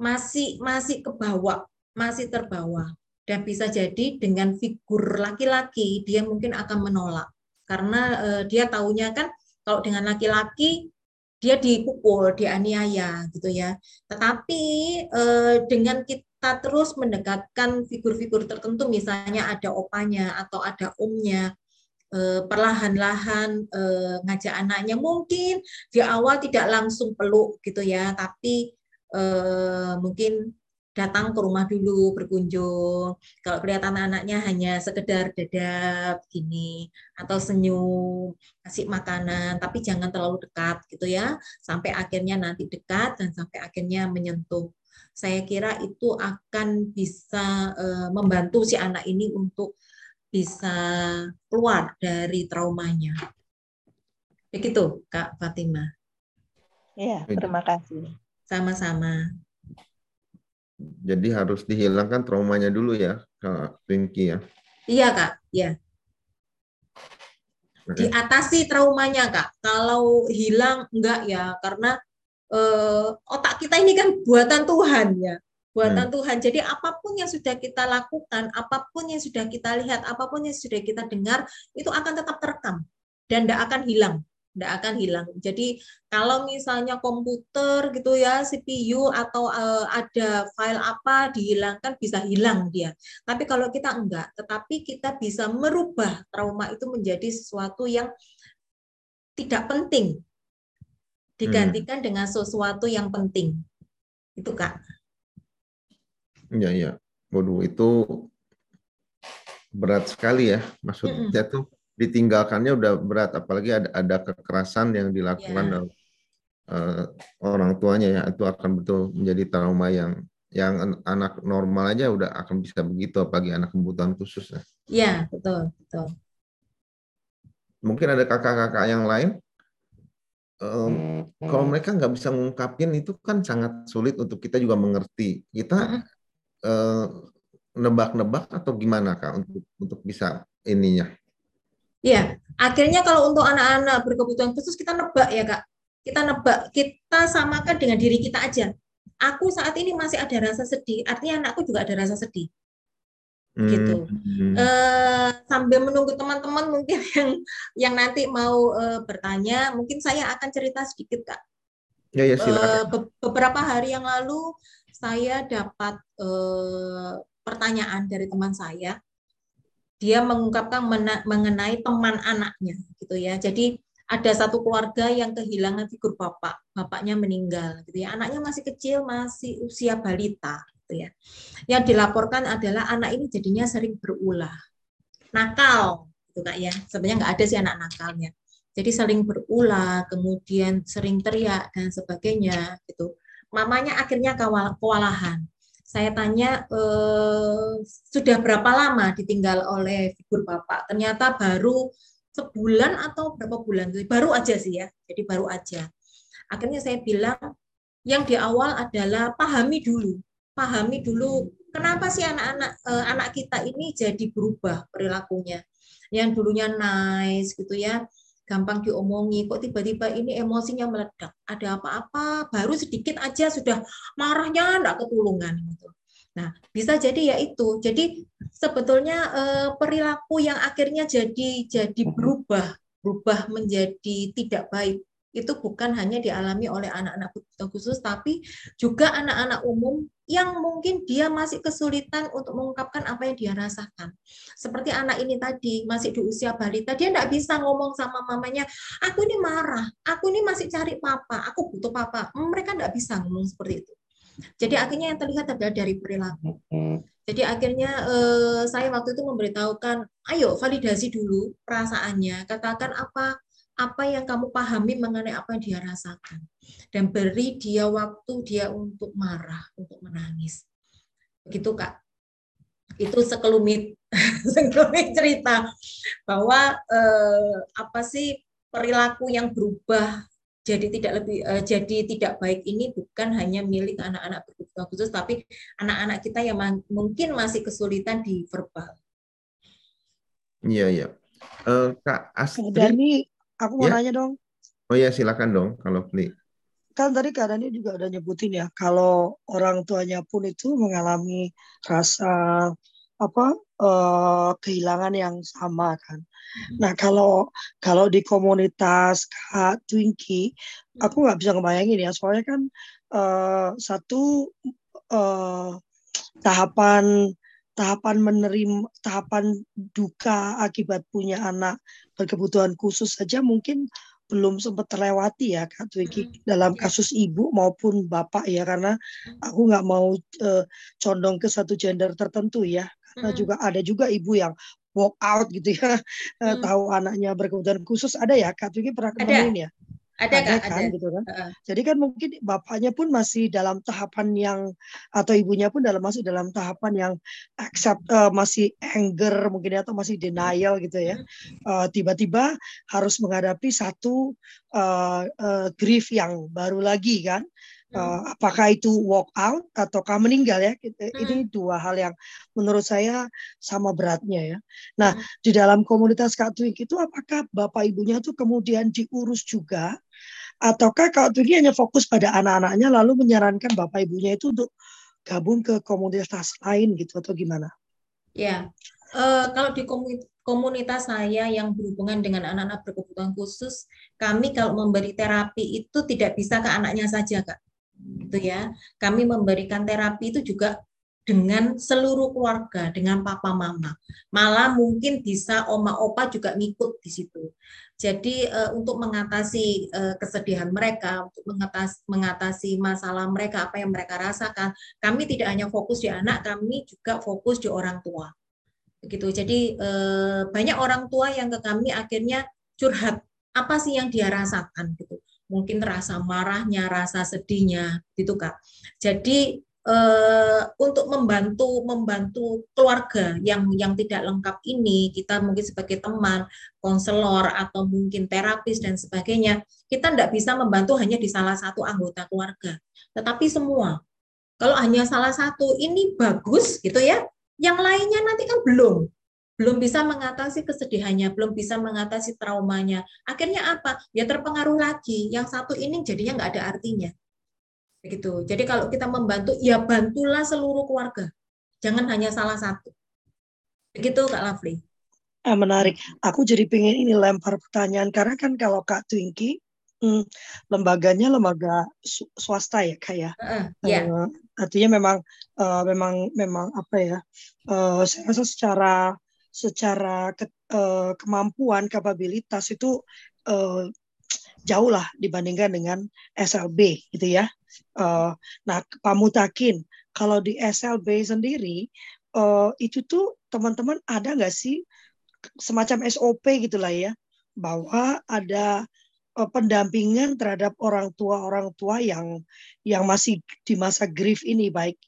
masih masih ke bawah masih terbawa. Dan bisa jadi dengan figur laki-laki dia mungkin akan menolak. Karena uh, dia taunya kan kalau dengan laki-laki dia dipukul, dianiaya gitu ya. Tetapi eh, dengan kita terus mendekatkan figur-figur tertentu, misalnya ada opanya atau ada omnya, Eh, perlahan-lahan eh, ngajak anaknya mungkin di awal tidak langsung peluk gitu ya tapi eh, mungkin datang ke rumah dulu berkunjung. Kalau kelihatan anaknya hanya sekedar dadap gini atau senyum, kasih makanan, tapi jangan terlalu dekat gitu ya, sampai akhirnya nanti dekat dan sampai akhirnya menyentuh. Saya kira itu akan bisa membantu si anak ini untuk bisa keluar dari traumanya. Begitu, Kak Fatima. Iya, terima kasih. Sama-sama. Jadi harus dihilangkan traumanya dulu ya, Kak Pinky ya. Iya, Kak. Iya. Diatasi traumanya, Kak. Kalau hilang enggak ya, karena eh, otak kita ini kan buatan Tuhan ya. Buatan hmm. Tuhan. Jadi apa pun yang sudah kita lakukan, apa pun yang sudah kita lihat, apa pun yang sudah kita dengar, itu akan tetap terekam dan tidak akan hilang tidak akan hilang. Jadi kalau misalnya komputer gitu ya CPU atau uh, ada file apa dihilangkan bisa hilang dia. Tapi kalau kita enggak, tetapi kita bisa merubah trauma itu menjadi sesuatu yang tidak penting digantikan hmm. dengan sesuatu yang penting. Itu Kak. Iya, iya. Waduh, itu berat sekali ya. Maksudnya mm tuh ditinggalkannya udah berat apalagi ada ada kekerasan yang dilakukan yeah. uh, orang tuanya ya itu akan betul menjadi trauma yang yang anak normal aja udah akan bisa begitu apalagi anak kebutuhan khusus ya. Iya, betul, betul. Mungkin ada kakak-kakak yang lain um, kalau mereka nggak bisa mengungkapin itu kan sangat sulit untuk kita juga mengerti. Kita nebak-nebak atau gimana kak untuk untuk bisa ininya? Ya, akhirnya kalau untuk anak-anak berkebutuhan khusus kita nebak ya kak, kita nebak, kita samakan dengan diri kita aja. Aku saat ini masih ada rasa sedih, artinya anakku juga ada rasa sedih. Gitu. Hmm. E, sambil menunggu teman-teman mungkin <laughs> yang yang nanti mau e, bertanya, mungkin saya akan cerita sedikit kak. Ya ya silakan. E, be beberapa hari yang lalu saya dapat e, pertanyaan dari teman saya dia mengungkapkan mengenai teman anaknya gitu ya. Jadi ada satu keluarga yang kehilangan figur bapak, bapaknya meninggal gitu ya. Anaknya masih kecil, masih usia balita gitu ya. Yang dilaporkan adalah anak ini jadinya sering berulah. Nakal gitu Kak ya. Sebenarnya nggak ada sih anak nakalnya. Jadi sering berulah, kemudian sering teriak dan sebagainya gitu. Mamanya akhirnya kewalahan. Saya tanya eh, sudah berapa lama ditinggal oleh figur bapak? Ternyata baru sebulan atau berapa bulan baru aja sih ya jadi baru aja. Akhirnya saya bilang yang di awal adalah pahami dulu pahami dulu kenapa sih anak-anak eh, anak kita ini jadi berubah perilakunya. Yang dulunya nice gitu ya gampang diomongi, kok tiba-tiba ini emosinya meledak. Ada apa-apa, baru sedikit aja sudah marahnya enggak ketulungan gitu. Nah, bisa jadi ya itu. Jadi sebetulnya eh, perilaku yang akhirnya jadi jadi mhm. berubah, berubah menjadi tidak baik itu bukan hanya dialami oleh anak-anak khusus, tapi juga anak-anak umum yang mungkin dia masih kesulitan untuk mengungkapkan apa yang dia rasakan. Seperti anak ini tadi, masih di usia balita, dia tidak bisa ngomong sama mamanya, aku ini marah, aku ini masih cari papa, aku butuh papa. Mereka tidak bisa ngomong seperti itu. Jadi akhirnya yang terlihat adalah dari perilaku. Jadi akhirnya eh, saya waktu itu memberitahukan, ayo validasi dulu perasaannya, katakan apa apa yang kamu pahami mengenai apa yang dia rasakan dan beri dia waktu dia untuk marah, untuk menangis. Begitu Kak. Itu sekelumit <laughs> sekelumit cerita bahwa eh, apa sih perilaku yang berubah jadi tidak lebih uh, jadi tidak baik ini bukan hanya milik anak-anak berkebutuhan khusus tapi anak-anak kita yang mungkin masih kesulitan di verbal. Iya iya. Uh, Kak Astrid. Dani, aku mau ya? nanya dong. Oh ya silakan dong kalau Pli. Kan tadi Dani juga udah nyebutin ya kalau orang tuanya pun itu mengalami rasa apa uh, kehilangan yang sama kan. Nah kalau kalau di komunitas Kak Twinkie, aku nggak bisa ngebayangin ya soalnya kan uh, satu uh, tahapan tahapan menerima tahapan duka akibat punya anak berkebutuhan khusus saja mungkin belum sempat terlewati ya Kak Twiki hmm. dalam iya. kasus ibu maupun bapak ya karena aku nggak mau uh, condong ke satu gender tertentu ya karena hmm. juga ada juga ibu yang walk out gitu ya hmm. tahu anaknya berkebutuhan khusus ada ya Kak Twiki pernah ketemuin ya ada, ada kan, ada. gitu kan. Uh. Jadi kan mungkin bapaknya pun masih dalam tahapan yang atau ibunya pun dalam masih dalam tahapan yang accept uh, masih anger mungkin atau masih denial gitu ya. Uh, tiba-tiba harus menghadapi satu uh, uh, grief yang baru lagi kan. Uh, apakah itu walk out ataukah meninggal ya? Ini hmm. dua hal yang menurut saya sama beratnya ya. Nah, hmm. di dalam komunitas Kak Twink itu apakah bapak ibunya itu kemudian diurus juga ataukah Kak Twink hanya fokus pada anak-anaknya lalu menyarankan bapak ibunya itu untuk gabung ke komunitas lain gitu atau gimana? Ya, uh, kalau di komunitas saya yang berhubungan dengan anak-anak berkebutuhan khusus, kami kalau memberi terapi itu tidak bisa ke anaknya saja, Kak gitu ya. Kami memberikan terapi itu juga dengan seluruh keluarga, dengan papa mama. Malah mungkin bisa oma opa juga ngikut di situ. Jadi uh, untuk mengatasi uh, kesedihan mereka, untuk mengatasi, mengatasi masalah mereka, apa yang mereka rasakan, kami tidak hanya fokus di anak, kami juga fokus di orang tua. Begitu. Jadi uh, banyak orang tua yang ke kami akhirnya curhat apa sih yang dia rasakan gitu mungkin rasa marahnya, rasa sedihnya, gitu kak. Jadi eh, untuk membantu membantu keluarga yang yang tidak lengkap ini, kita mungkin sebagai teman, konselor atau mungkin terapis dan sebagainya, kita tidak bisa membantu hanya di salah satu anggota keluarga, tetapi semua. Kalau hanya salah satu ini bagus gitu ya, yang lainnya nanti kan belum belum bisa mengatasi kesedihannya, belum bisa mengatasi traumanya. Akhirnya apa? Ya terpengaruh lagi. Yang satu ini jadinya nggak ada artinya. Begitu. Jadi kalau kita membantu, ya bantulah seluruh keluarga. Jangan hanya salah satu. Begitu Kak Lafli. Eh, menarik. Aku jadi pengen ini lempar pertanyaan karena kan kalau Kak Twinky hmm, lembaganya lembaga swasta ya kayak. Uh, yeah. uh, artinya memang uh, memang memang apa ya? Uh, saya rasa secara secara ke, uh, kemampuan kapabilitas itu uh, jauh lah dibandingkan dengan SLB gitu ya. Uh, nah Pak Mutakin kalau di SLB sendiri uh, itu tuh teman-teman ada nggak sih semacam SOP gitulah ya bahwa ada uh, pendampingan terhadap orang tua orang tua yang yang masih di masa grief ini baik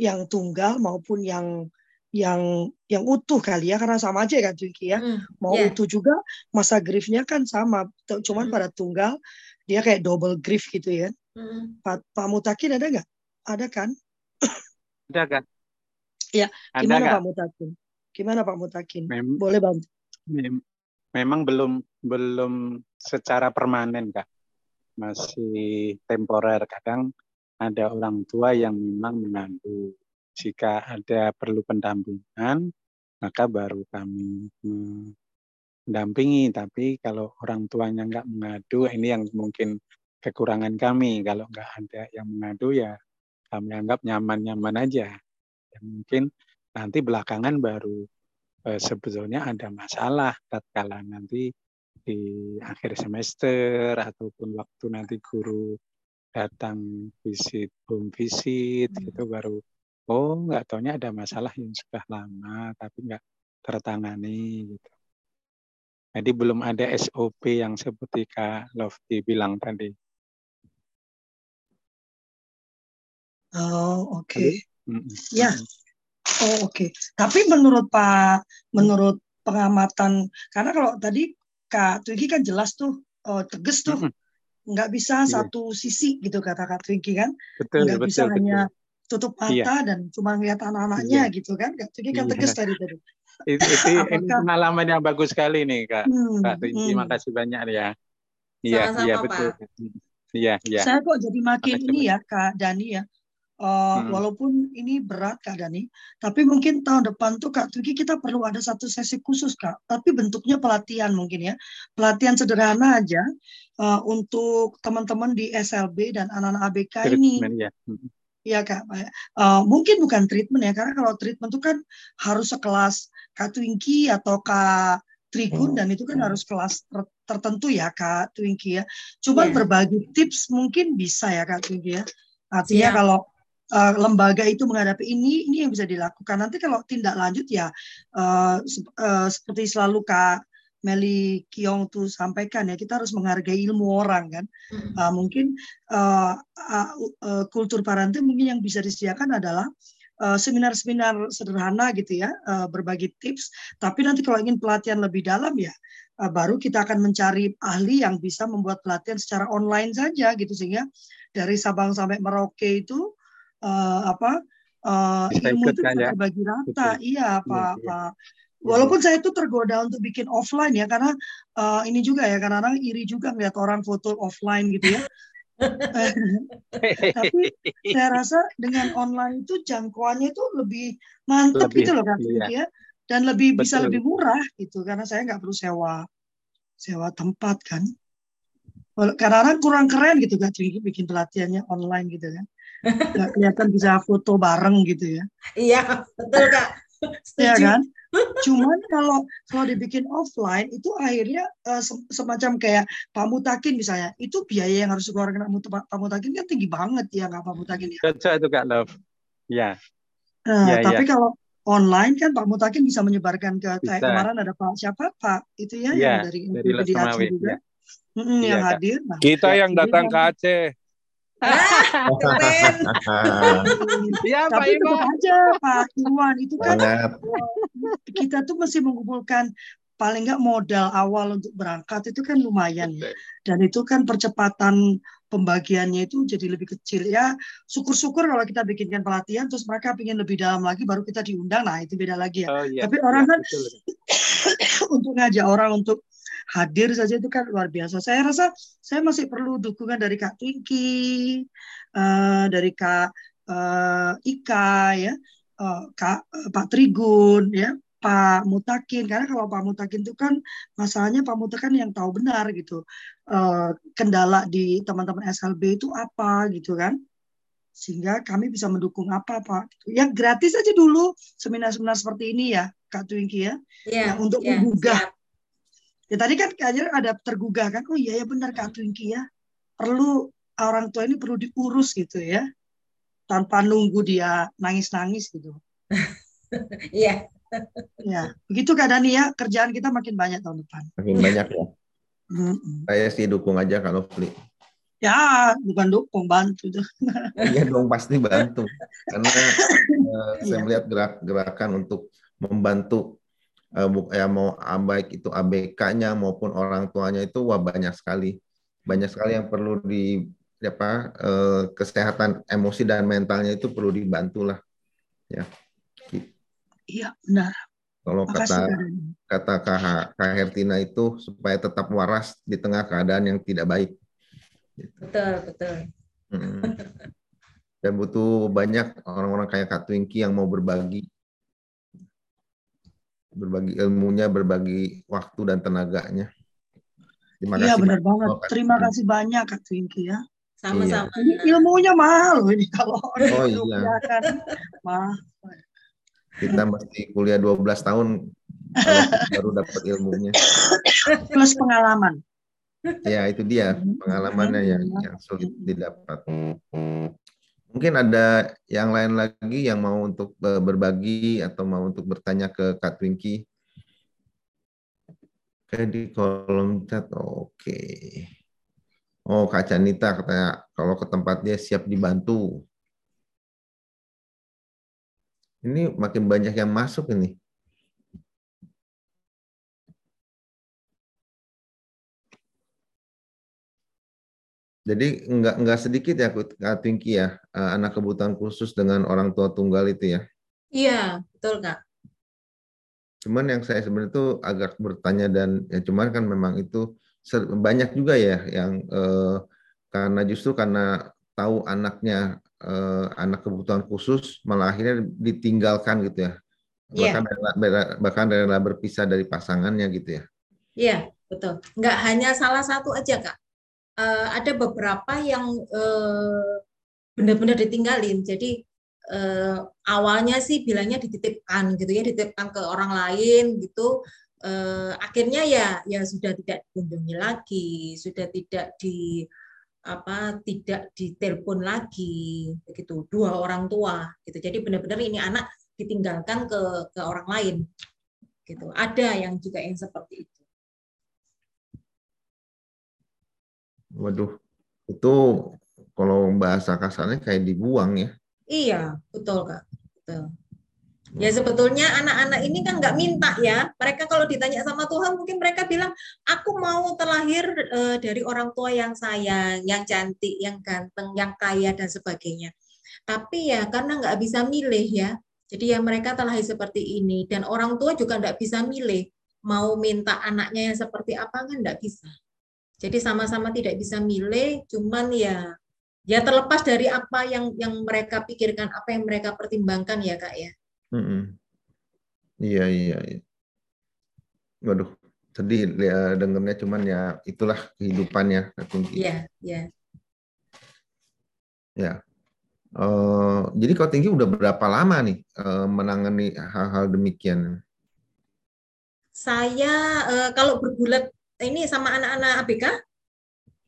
yang tunggal maupun yang yang yang utuh kali ya karena sama aja kan Twiki ya. Mm, mau yeah. utuh juga masa griefnya kan sama. Cuman mm. pada tunggal dia kayak double grief gitu ya. Mm. Pak, Pak Mutakin ada nggak? Ada kan? <coughs> Ada kan ya gimana ada, Pak Mutakin? Gimana Pak Mutakin? Mem boleh bantu mem memang belum belum secara permanen kak. Masih temporer. Kadang ada orang tua yang memang mengandung jika ada perlu pendampingan, maka baru kami mendampingi. Tapi kalau orang tuanya nggak mengadu, ini yang mungkin kekurangan kami. Kalau nggak ada yang mengadu, ya kami anggap nyaman-nyaman aja. Ya, mungkin nanti belakangan baru eh, sebetulnya ada masalah tatkala nanti di akhir semester ataupun waktu nanti guru datang visit home visit hmm. itu baru oh nggak taunya ada masalah yang sudah lama tapi nggak tertangani gitu. Jadi belum ada SOP yang seperti Kak Lofty bilang tadi. Oh oke. Okay. Ya. Oh oke. Okay. Tapi menurut Pak, menurut pengamatan, karena kalau tadi Kak Twiki kan jelas tuh, oh, tegas tuh, nggak bisa yeah. satu sisi gitu kata Kak Twiki kan, betul, nggak betul, bisa betul. hanya tutup mata iya. dan cuma lihat anak-anaknya iya. gitu kan jadi kan iya. tegas tadi tadi itu, itu Apakah... ini pengalaman yang bagus sekali nih kak hmm, kak terima hmm. kasih banyak ya iya iya betul iya iya saya kok jadi makin Makasih ini ya kak Dani ya Uh, hmm. Walaupun ini berat Kak Dani, tapi mungkin tahun depan tuh Kak Tuki kita perlu ada satu sesi khusus Kak. Tapi bentuknya pelatihan mungkin ya, pelatihan sederhana aja uh, untuk teman-teman di SLB dan anak-anak ABK ini. Ya. Hmm. Iya kak, uh, mungkin bukan treatment ya, karena kalau treatment itu kan harus sekelas Kak Twinky atau Kak Trigun oh. dan itu kan harus kelas ter tertentu ya Kak Twinkie ya. Cuman yeah. berbagi tips mungkin bisa ya Kak Twinkie ya. Artinya yeah. kalau uh, lembaga itu menghadapi ini, ini yang bisa dilakukan. Nanti kalau tindak lanjut ya uh, uh, seperti selalu Kak Meli Kiong tuh sampaikan ya kita harus menghargai ilmu orang kan? Uh, mungkin uh, uh, uh, kultur parenting mungkin yang bisa disediakan adalah seminar-seminar uh, sederhana gitu ya uh, berbagi tips. Tapi nanti kalau ingin pelatihan lebih dalam ya uh, baru kita akan mencari ahli yang bisa membuat pelatihan secara online saja gitu sehingga dari Sabang sampai Merauke itu uh, apa uh, ilmu itu bisa ya? terbagi rata. Iya Pak ya, Pak Walaupun saya itu tergoda untuk bikin offline ya karena uh, ini juga ya karena orang iri juga ngeliat orang foto offline gitu ya. <laughs> Tapi saya rasa dengan online itu jangkauannya itu lebih mantap gitu loh kan iya. ya dan lebih Betul. bisa lebih murah gitu karena saya nggak perlu sewa sewa tempat kan. Karena orang kurang keren gitu kan bikin pelatihannya online gitu kan. Nggak kelihatan bisa foto bareng gitu ya. Iya betul kak. Iya kan? Cuman kalau kalau dibikin offline itu akhirnya uh, semacam kayak Pak Mutakin misalnya, itu biaya yang harus dikeluarkan Pak Mutakin kan tinggi banget ya nggak Pak Mutakin ya. Cocok itu Kak Love. Ya. Uh, ya tapi ya. kalau online kan Pak Mutakin bisa menyebarkan ke bisa. kayak kemarin ada Pak siapa Pak itu ya, ya yang dari dari Aceh juga. Ya. Mm -hmm, ya, yang hadir. Nah, Kita ya, yang datang ke Aceh. <laughs> Iya Pak Tapi tetap aja Pak Iwan itu kan kita tuh mesti mengumpulkan paling nggak modal awal untuk berangkat itu kan lumayan ya. Dan itu kan percepatan pembagiannya itu jadi lebih kecil ya. Syukur-syukur kalau kita bikinkan pelatihan terus mereka ingin lebih dalam lagi baru kita diundang. Nah, itu beda lagi ya. Oh, iya. Tapi orang iya, kan <coughs> untuk ngajak orang untuk hadir saja itu kan luar biasa. Saya rasa saya masih perlu dukungan dari Kak Twinky, uh, dari Kak uh, Ika, ya, uh, Kak uh, Pak Trigun, ya, Pak Mutakin. Karena kalau Pak Mutakin itu kan masalahnya Pak Mutakin yang tahu benar gitu uh, kendala di teman-teman SLB itu apa gitu kan sehingga kami bisa mendukung apa Pak. Yang gratis aja dulu seminar-seminar seperti ini ya, Kak Twinky ya, yeah, untuk yeah, menggugah yeah. Ya tadi kan kayaknya ada tergugah kan, oh iya ya benar Kak Twinkie ya, perlu orang tua ini perlu diurus gitu ya, tanpa nunggu dia nangis-nangis gitu. <laughs> Iya. ya, begitu Kak Dani ya, kerjaan kita makin banyak tahun depan. Makin banyak ya. Saya sih dukung aja kalau Fli. Ya, bukan dukung, bantu. <laughs> iya dong, pasti bantu. Karena uh, <laughs> saya iya. melihat gerak-gerakan untuk membantu ya mau baik itu ABK-nya maupun orang tuanya itu wah banyak sekali. Banyak sekali yang perlu di apa uh, kesehatan emosi dan mentalnya itu perlu dibantu lah ya iya benar. Kalau kata kata Kak, Kak Hertina itu supaya tetap waras di tengah keadaan yang tidak baik. Betul betul. Hmm. dan butuh banyak orang-orang kayak Kak Twinky yang mau berbagi berbagi ilmunya, berbagi waktu dan tenaganya. Terima iya benar banget. Terima kasih banyak Kak Twinky ya. Sama-sama. Iya. Ini ilmunya mahal ini kalau oh, iya. kan mahal. Kita mesti kuliah 12 tahun baru dapat ilmunya. Plus pengalaman. Ya itu dia pengalamannya yang yang sulit didapat. Mungkin ada yang lain lagi yang mau untuk e, berbagi atau mau untuk bertanya ke Kak Twinky. Oke, di kolom chat. Oke. Oh, Kak Canita katanya kalau ke tempat dia siap dibantu. Ini makin banyak yang masuk ini. Jadi enggak enggak sedikit ya Kak ya eh, anak kebutuhan khusus dengan orang tua tunggal itu ya. Iya, betul Kak. Cuman yang saya sebenarnya itu agak bertanya dan ya cuman kan memang itu banyak juga ya yang eh, karena justru karena tahu anaknya eh, anak kebutuhan khusus malah akhirnya ditinggalkan gitu ya. Bahkan yeah. rela, bahkan rela berpisah dari pasangannya gitu ya. Iya, betul. Enggak hanya salah satu aja Kak uh, ada beberapa yang uh, benar-benar ditinggalin. Jadi uh, awalnya sih bilangnya dititipkan gitu ya, dititipkan ke orang lain gitu. eh, akhirnya ya ya sudah tidak dikunjungi lagi, sudah tidak di apa tidak ditelepon lagi begitu dua orang tua gitu jadi benar-benar ini anak ditinggalkan ke ke orang lain gitu ada yang juga yang seperti itu waduh itu kalau bahasa kasarnya kayak dibuang ya iya betul kak betul Ya sebetulnya anak-anak ini kan nggak minta ya. Mereka kalau ditanya sama Tuhan mungkin mereka bilang, aku mau terlahir uh, dari orang tua yang sayang, yang cantik, yang ganteng, yang kaya dan sebagainya. Tapi ya karena nggak bisa milih ya. Jadi ya mereka terlahir seperti ini dan orang tua juga nggak bisa milih mau minta anaknya yang seperti apa kan nggak bisa. Jadi sama-sama tidak bisa milih, cuman ya ya terlepas dari apa yang yang mereka pikirkan, apa yang mereka pertimbangkan ya kak ya. Iya, iya, iya. Waduh, sedih ya dengernya cuman ya itulah kehidupannya Iya, iya. Ya. Uh, jadi kau tinggi udah berapa lama nih uh, menangani hal-hal demikian? Saya uh, kalau bergulat ini sama anak-anak ABK?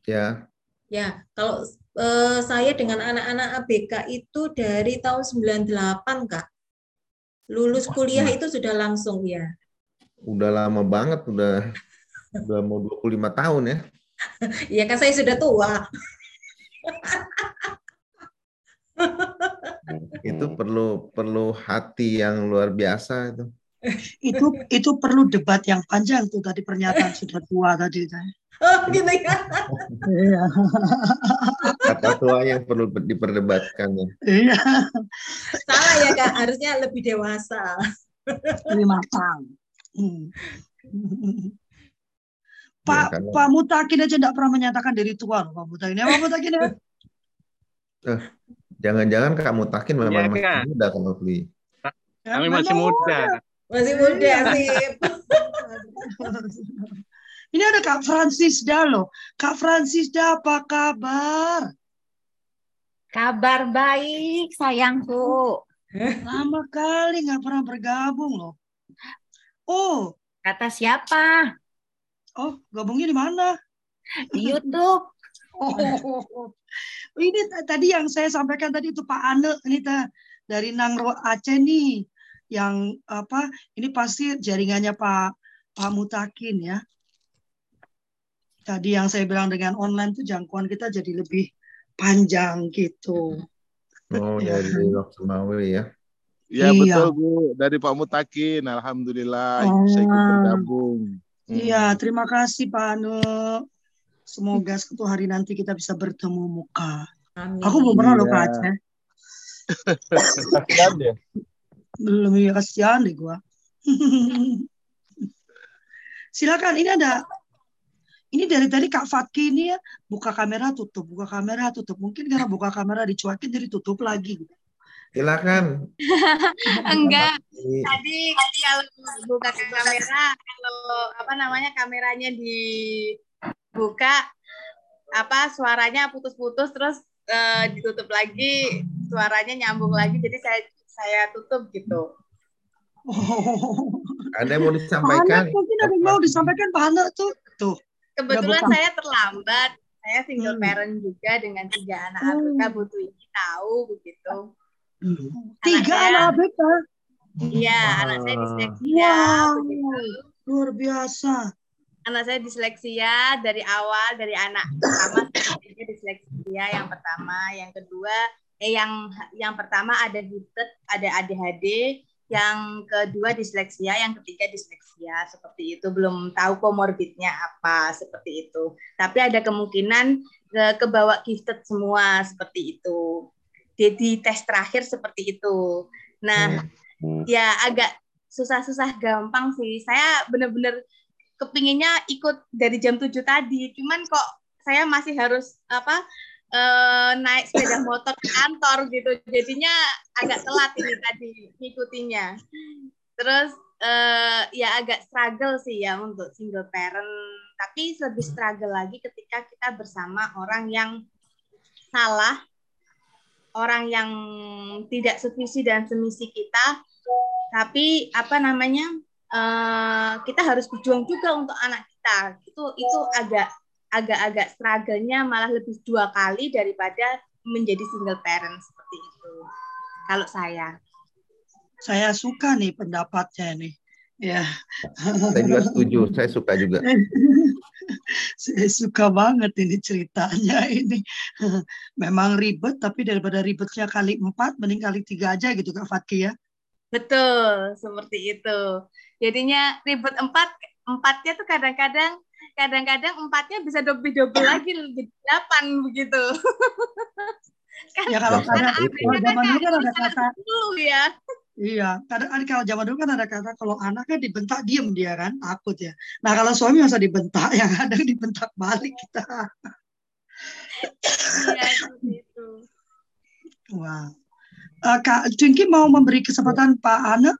Ya. Ya, kalau uh, saya dengan anak-anak ABK itu dari tahun 98, Kak. Lulus kuliah itu sudah langsung ya. Udah lama banget, udah udah mau 25 tahun ya. Iya kan saya sudah tua. itu perlu perlu hati yang luar biasa itu. Itu itu perlu debat yang panjang tuh tadi pernyataan <laughs> sudah tua tadi saya. Oh gitu ya. Iya. Kata tua yang perlu diperdebatkan ya. Iya. Salah ya kak, harusnya lebih dewasa. Lebih matang. Hmm. Pak ya, Pak Mutakin aja tidak pernah menyatakan diri tua loh Pak Mutakin. Ya Pak Mutakin ya. Eh, jangan-jangan Kak Mutakin memang ya, masih muda Kak Nofli. Kami masih muda. Masih muda sih. <laughs> Ini ada Kak Francisda loh. Kak Francisda apa kabar? Kabar baik sayangku. Lama kali nggak pernah bergabung loh. Oh. Kata siapa? Oh, gabungnya di mana? Di YouTube. Oh, <laughs> ini tadi yang saya sampaikan tadi itu Pak Ane ini dari Nangro Aceh nih yang apa ini pasti jaringannya Pak Pak Mutakin ya tadi yang saya bilang dengan online tuh jangkauan kita jadi lebih panjang gitu. Oh dari Lok Semawi ya? Ya iya. betul Bu, dari Pak Mutakin, Alhamdulillah oh. bisa ikut bergabung. Hmm. Iya, terima kasih Pak Anu. Semoga suatu hari nanti kita bisa bertemu muka. Amin. Aku belum pernah loh Pak iya. Aceh. <laughs> kasihan deh. Belum ya kasihan deh gua. <laughs> Silakan, ini ada ini dari tadi Kak Fatki ini ya buka kamera tutup, buka kamera tutup. Mungkin karena buka kamera dicuekin jadi tutup lagi. Silakan. <laughs> Enggak. Tadi tadi kalau buka kamera, kalau apa namanya kameranya dibuka, apa suaranya putus-putus terus uh, ditutup lagi, suaranya nyambung lagi. Jadi saya saya tutup gitu. Oh. <laughs> Ada yang mau disampaikan? mungkin ada yang mau disampaikan Pak Hana tuh. Tuh. Kebetulan saya terlambat. Saya single hmm. parent juga dengan tiga anak hmm. ABK butuh ini tahu begitu. Hmm. Tiga anak ABK? Iya, anak saya disleksia. Wow. Luar biasa. Anak saya disleksia dari awal dari anak pertama <clears throat> saya disleksia yang pertama, yang kedua yang yang pertama ada gifted, ada ADHD, yang kedua disleksia, yang ketiga disleksia seperti itu belum tahu komorbidnya apa seperti itu. Tapi ada kemungkinan ke kebawa gifted semua seperti itu. Jadi tes terakhir seperti itu. Nah, hmm. ya agak susah-susah gampang sih. Saya benar-benar kepinginnya ikut dari jam 7 tadi. Cuman kok saya masih harus apa uh, naik sepeda motor ke kantor gitu. Jadinya agak telat ini tadi ngikutinya. Terus uh, ya agak struggle sih ya untuk single parent. Tapi lebih struggle lagi ketika kita bersama orang yang salah orang yang tidak sevisi dan semisi kita. Tapi apa namanya uh, kita harus berjuang juga untuk anak kita. Itu itu agak agak-agak struggle-nya malah lebih dua kali daripada menjadi single parent seperti itu. Kalau saya. Saya suka nih pendapatnya nih. Ya. Saya juga setuju, saya suka juga. <laughs> saya suka banget ini ceritanya ini. <laughs> Memang ribet, tapi daripada ribetnya kali empat, mending kali tiga aja gitu Kak Fatki ya. Betul, seperti itu. Jadinya ribet empat, empatnya tuh kadang-kadang kadang-kadang empatnya bisa double double lagi jadi delapan begitu. <laughs> kan, ya kalau kadang kalau zaman dulu kan ada kata ya. Iya, kadang kalau zaman dulu kan ada kata kalau anaknya dibentak diem dia kan takut ya. Nah kalau suami masa dibentak <laughs> yang ada dibentak balik kita. Iya itu. Wah. Uh, Kak Cungki mau memberi kesempatan Pak Ana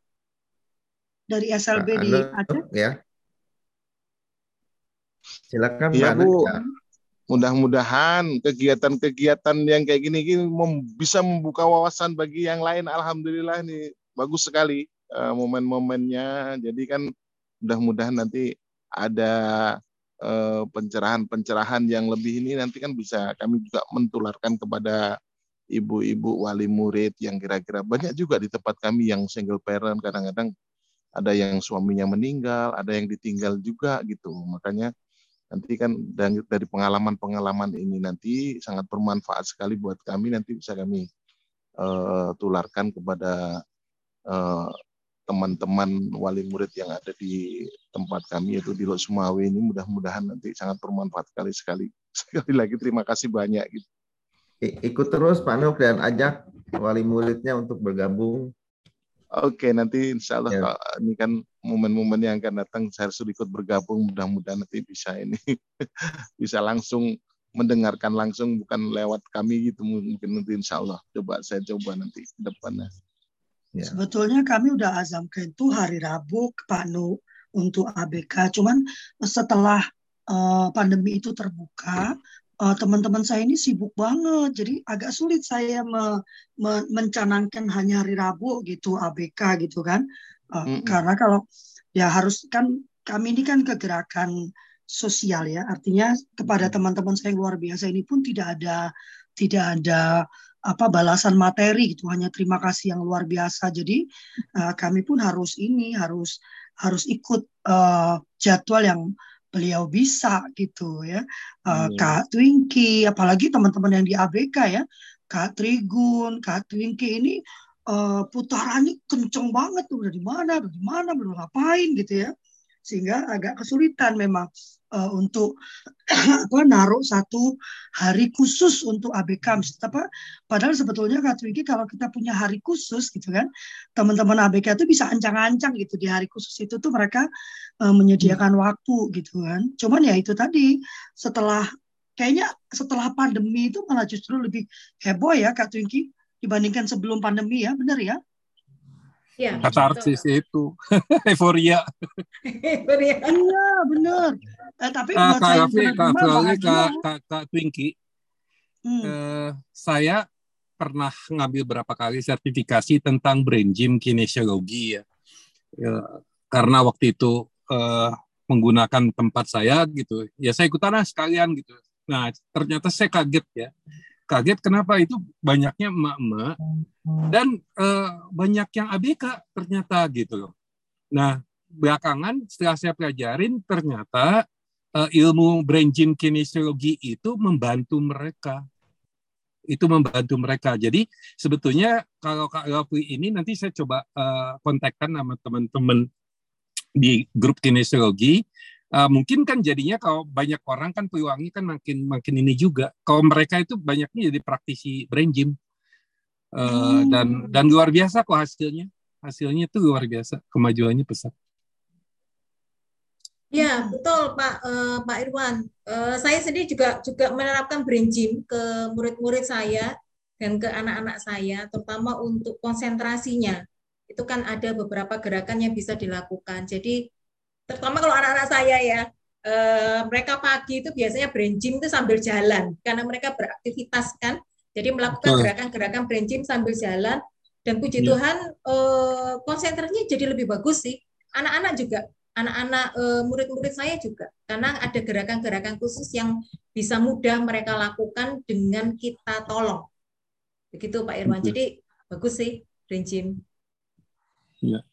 dari SLB Pak di Aceh. Ya. Silakan ya, Bu. Mudah-mudahan kegiatan-kegiatan yang kayak gini, gini bisa membuka wawasan bagi yang lain. Alhamdulillah nih bagus sekali uh, momen-momennya. Jadi kan mudah-mudahan nanti ada uh, pencerahan-pencerahan yang lebih ini nanti kan bisa kami juga mentularkan kepada ibu-ibu wali murid yang kira-kira banyak juga di tempat kami yang single parent kadang-kadang ada yang suaminya meninggal, ada yang ditinggal juga gitu. Makanya nanti kan dari pengalaman-pengalaman ini nanti sangat bermanfaat sekali buat kami nanti bisa kami uh, tularkan kepada eh, teman-teman wali murid yang ada di tempat kami yaitu di Lok Sumawi ini mudah-mudahan nanti sangat bermanfaat sekali sekali <laughs> sekali lagi terima kasih banyak gitu. Ikut terus Pak Nuk dan ajak wali muridnya untuk bergabung Oke, nanti insya Allah ya. ini kan momen-momen yang akan datang saya harus ikut bergabung. Mudah-mudahan nanti bisa ini <laughs> bisa langsung mendengarkan langsung bukan lewat kami gitu mungkin nanti insya Allah coba saya coba nanti ke depannya. Ya. Sebetulnya kami udah azamkan itu hari Rabu ke Pak Nu untuk ABK. Cuman setelah uh, pandemi itu terbuka, uh, teman-teman saya ini sibuk banget, jadi agak sulit saya me, me, mencanangkan hanya hari Rabu gitu ABK gitu kan, uh, mm -hmm. karena kalau ya harus kan kami ini kan kegerakan sosial ya, artinya kepada teman-teman saya yang luar biasa ini pun tidak ada tidak ada apa balasan materi gitu, hanya terima kasih yang luar biasa. Jadi uh, kami pun harus ini harus harus ikut uh, jadwal yang beliau bisa gitu ya. Uh, Kak Twinky, apalagi teman-teman yang di ABK ya, Kak Trigun, Kak Twinky ini uh, putarannya kenceng banget tuh dari mana, dari mana, belum ngapain gitu ya. Sehingga agak kesulitan memang uh, untuk <clears throat> apa naruh satu hari khusus untuk ABK apa padahal sebetulnya Kak Twiki kalau kita punya hari khusus gitu kan teman-teman ABK itu bisa ancang-ancang gitu di hari khusus itu tuh mereka uh, menyediakan hmm. waktu gitu kan cuman ya itu tadi setelah kayaknya setelah pandemi itu malah justru lebih heboh ya Kak Twinky dibandingkan sebelum pandemi ya benar ya Ya, katarsis itu <laughs> euforia. euforia. Iya, benar. Eh, tapi uh, buat Kak Raffi, Kak Raffi, Kak, Kak, Kak Twinky, hmm. eh, saya pernah ngambil berapa kali sertifikasi tentang brain gym kinesiologi ya. ya karena waktu itu eh, menggunakan tempat saya gitu, ya saya ikutan sekalian gitu. Nah, ternyata saya kaget ya kaget kenapa itu banyaknya emak-emak dan uh, banyak yang ABK ternyata gitu loh. Nah, belakangan setelah saya pelajarin ternyata uh, ilmu brain gym kinesiologi itu membantu mereka. Itu membantu mereka. Jadi sebetulnya kalau Kak Rafli ini nanti saya coba uh, kontakkan sama teman-teman di grup kinesiologi uh, mungkin kan jadinya kalau banyak orang kan peluangnya kan makin makin ini juga. Kalau mereka itu banyaknya jadi praktisi brain gym uh, hmm. dan dan luar biasa kok hasilnya. Hasilnya itu luar biasa, kemajuannya pesat. Ya betul Pak uh, Pak Irwan. Uh, saya sendiri juga juga menerapkan brain gym ke murid-murid saya dan ke anak-anak saya, terutama untuk konsentrasinya. Itu kan ada beberapa gerakan yang bisa dilakukan. Jadi terutama kalau anak-anak saya ya, eh, mereka pagi itu biasanya brain gym itu sambil jalan karena mereka beraktivitas kan, jadi melakukan gerakan-gerakan brain gym sambil jalan. Dan puji ya. Tuhan eh, konsentrasinya jadi lebih bagus sih. anak-anak juga anak-anak uh, murid-murid saya juga. Karena ada gerakan-gerakan khusus yang bisa mudah mereka lakukan dengan kita tolong. Begitu Pak Irwan. Jadi bagus sih Brain Gym. Ya.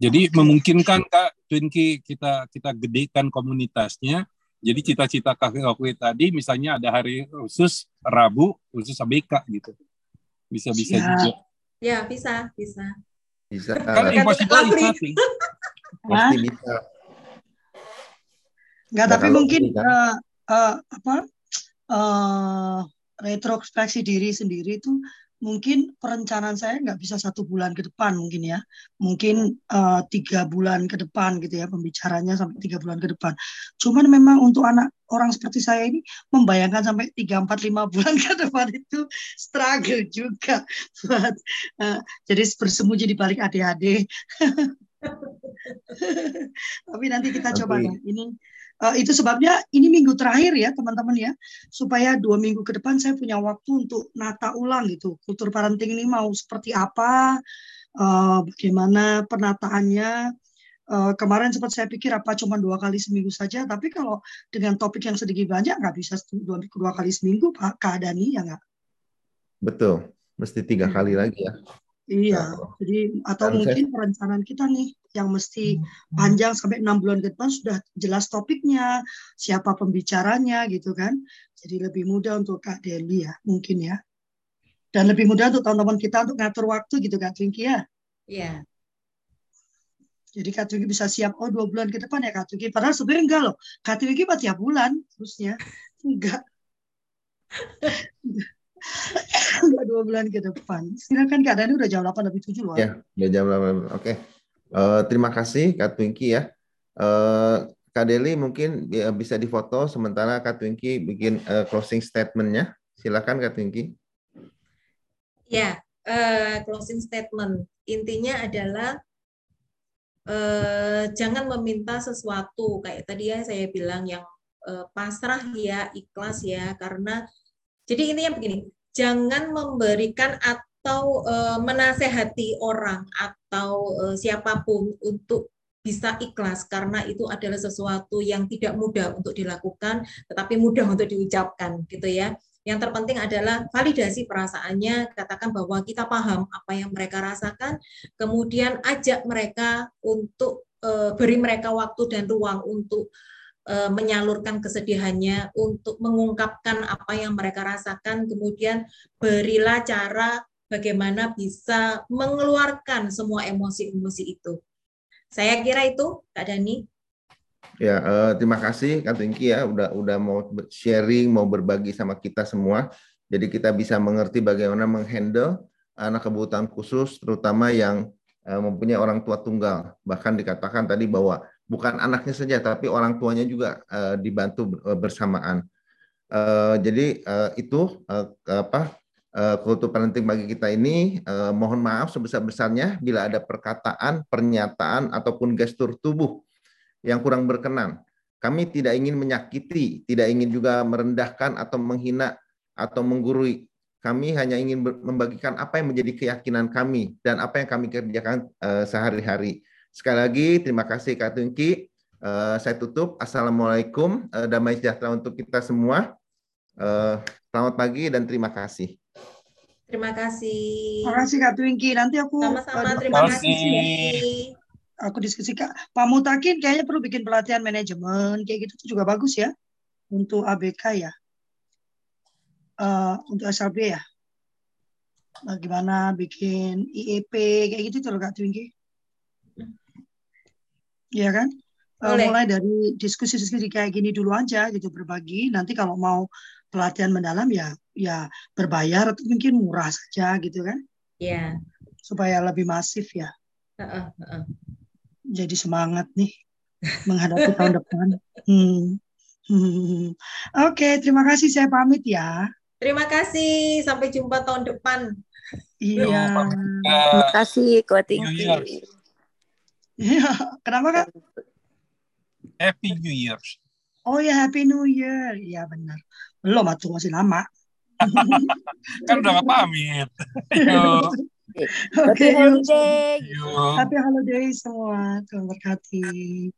Jadi memungkinkan Kak Twinki kita kita gedekan komunitasnya jadi cita-cita kakek kakek tadi misalnya ada hari khusus Rabu khusus ABK gitu bisa bisa ya. juga ya bisa bisa bisa. Kan impossible is nothing. Pasti bisa. Enggak, tapi mungkin uh, uh, apa uh, retrospeksi diri sendiri itu mungkin perencanaan saya nggak bisa satu bulan ke depan mungkin ya. Mungkin uh, tiga bulan ke depan gitu ya pembicaranya sampai tiga bulan ke depan. Cuman memang untuk anak orang seperti saya ini membayangkan sampai tiga empat lima bulan ke depan itu struggle juga <laughs> buat uh, jadi bersembunyi di balik adik-adik <laughs> <laughs> tapi nanti kita coba ya ini Uh, itu sebabnya ini minggu terakhir ya teman-teman ya, supaya dua minggu ke depan saya punya waktu untuk nata ulang gitu. Kultur parenting ini mau seperti apa, uh, bagaimana penataannya. Uh, kemarin sempat saya pikir apa cuma dua kali seminggu saja, tapi kalau dengan topik yang sedikit banyak nggak bisa dua, dua kali seminggu Pak Keadani ya nggak? Betul, mesti tiga hmm. kali lagi ya. Iya, jadi atau Dan mungkin saya... perencanaan kita nih yang mesti hmm. panjang sampai enam bulan ke depan sudah jelas topiknya, siapa pembicaranya gitu kan. Jadi lebih mudah untuk Kak Deli ya, mungkin ya. Dan lebih mudah untuk teman-teman kita untuk ngatur waktu gitu Kak Twinkie ya. Iya. Jadi Kak Twinkie bisa siap, oh dua bulan ke depan ya Kak Twinkie. Padahal sebenarnya enggak loh. Kak Twinkie tiap bulan terusnya. Enggak. <laughs> <laughs> Enggak dua bulan ke depan. Silakan Kak Dani udah jam 8 lebih 7 loh. Ya, udah jam 8. Oke. Okay. Uh, eh, terima kasih Kak Twinky ya. Uh, Kak Deli mungkin ya, bisa difoto sementara Kak Twinky bikin uh, closing statementnya. Silakan Kak Twinky. Ya, uh, closing statement. Intinya adalah uh, jangan meminta sesuatu kayak tadi ya saya bilang yang uh, pasrah ya, ikhlas ya karena jadi intinya begini, jangan memberikan atau e, menasehati orang atau e, siapa pun untuk bisa ikhlas karena itu adalah sesuatu yang tidak mudah untuk dilakukan tetapi mudah untuk diucapkan gitu ya. Yang terpenting adalah validasi perasaannya, katakan bahwa kita paham apa yang mereka rasakan, kemudian ajak mereka untuk e, beri mereka waktu dan ruang untuk Eh, menyalurkan kesedihannya, untuk mengungkapkan apa yang mereka rasakan, kemudian berilah cara bagaimana bisa mengeluarkan semua emosi-emosi itu. Saya kira itu, Kak Dani. Ya, uh, terima kasih Kak Tungki ya, udah udah mau sharing, mau berbagi sama kita semua. Jadi kita bisa mengerti bagaimana menghandle anak kebutuhan khusus, terutama yang uh, mempunyai orang tua tunggal. Bahkan dikatakan tadi bahwa bukan anaknya saja tapi orang tuanya juga uh, dibantu eh, bersamaan. Uh, jadi uh, itu uh, apa uh, kultur parenting bagi kita ini uh, mohon maaf sebesar-besarnya bila ada perkataan, pernyataan ataupun gestur tubuh yang kurang berkenan. Kami tidak ingin menyakiti, tidak ingin juga merendahkan atau menghina atau menggurui. Kami hanya ingin membagikan apa yang menjadi keyakinan kami dan apa yang kami kerjakan uh, sehari-hari. Sekali lagi terima kasih Kak Tungki. Uh, saya tutup. Assalamualaikum. Uh, damai sejahtera untuk kita semua. Uh, selamat pagi dan terima kasih. Terima kasih. Terima kasih Kak Twinky. Nanti aku sama-sama terima kasih. Aku diskusi Kak. Pak Mutakin kayaknya perlu bikin pelatihan manajemen kayak gitu juga bagus ya untuk ABK ya. Uh, untuk SLB ya. Bagaimana bikin IEP kayak gitu tuh Kak Twinky. Iya kan? Eh, Boleh. mulai dari diskusi-diskusi kayak gini dulu aja gitu berbagi. Nanti kalau mau pelatihan mendalam ya ya berbayar atau mungkin murah saja gitu kan? Iya. Supaya lebih masif ya. Uh, uh, uh. Jadi semangat nih menghadapi tahun depan. Hmm. Hmm. Oke, okay, terima kasih saya pamit ya. Terima kasih, sampai jumpa tahun depan. Iya. Terima kasih, Kuat Tinggi. Iya, kenapa kak? Happy New Year. Oh ya Happy New Year, iya benar. Belum atuh masih lama. <laughs> kan udah gak pamit. Oke, Happy holiday. Happy holiday semua. Tuhan berkati.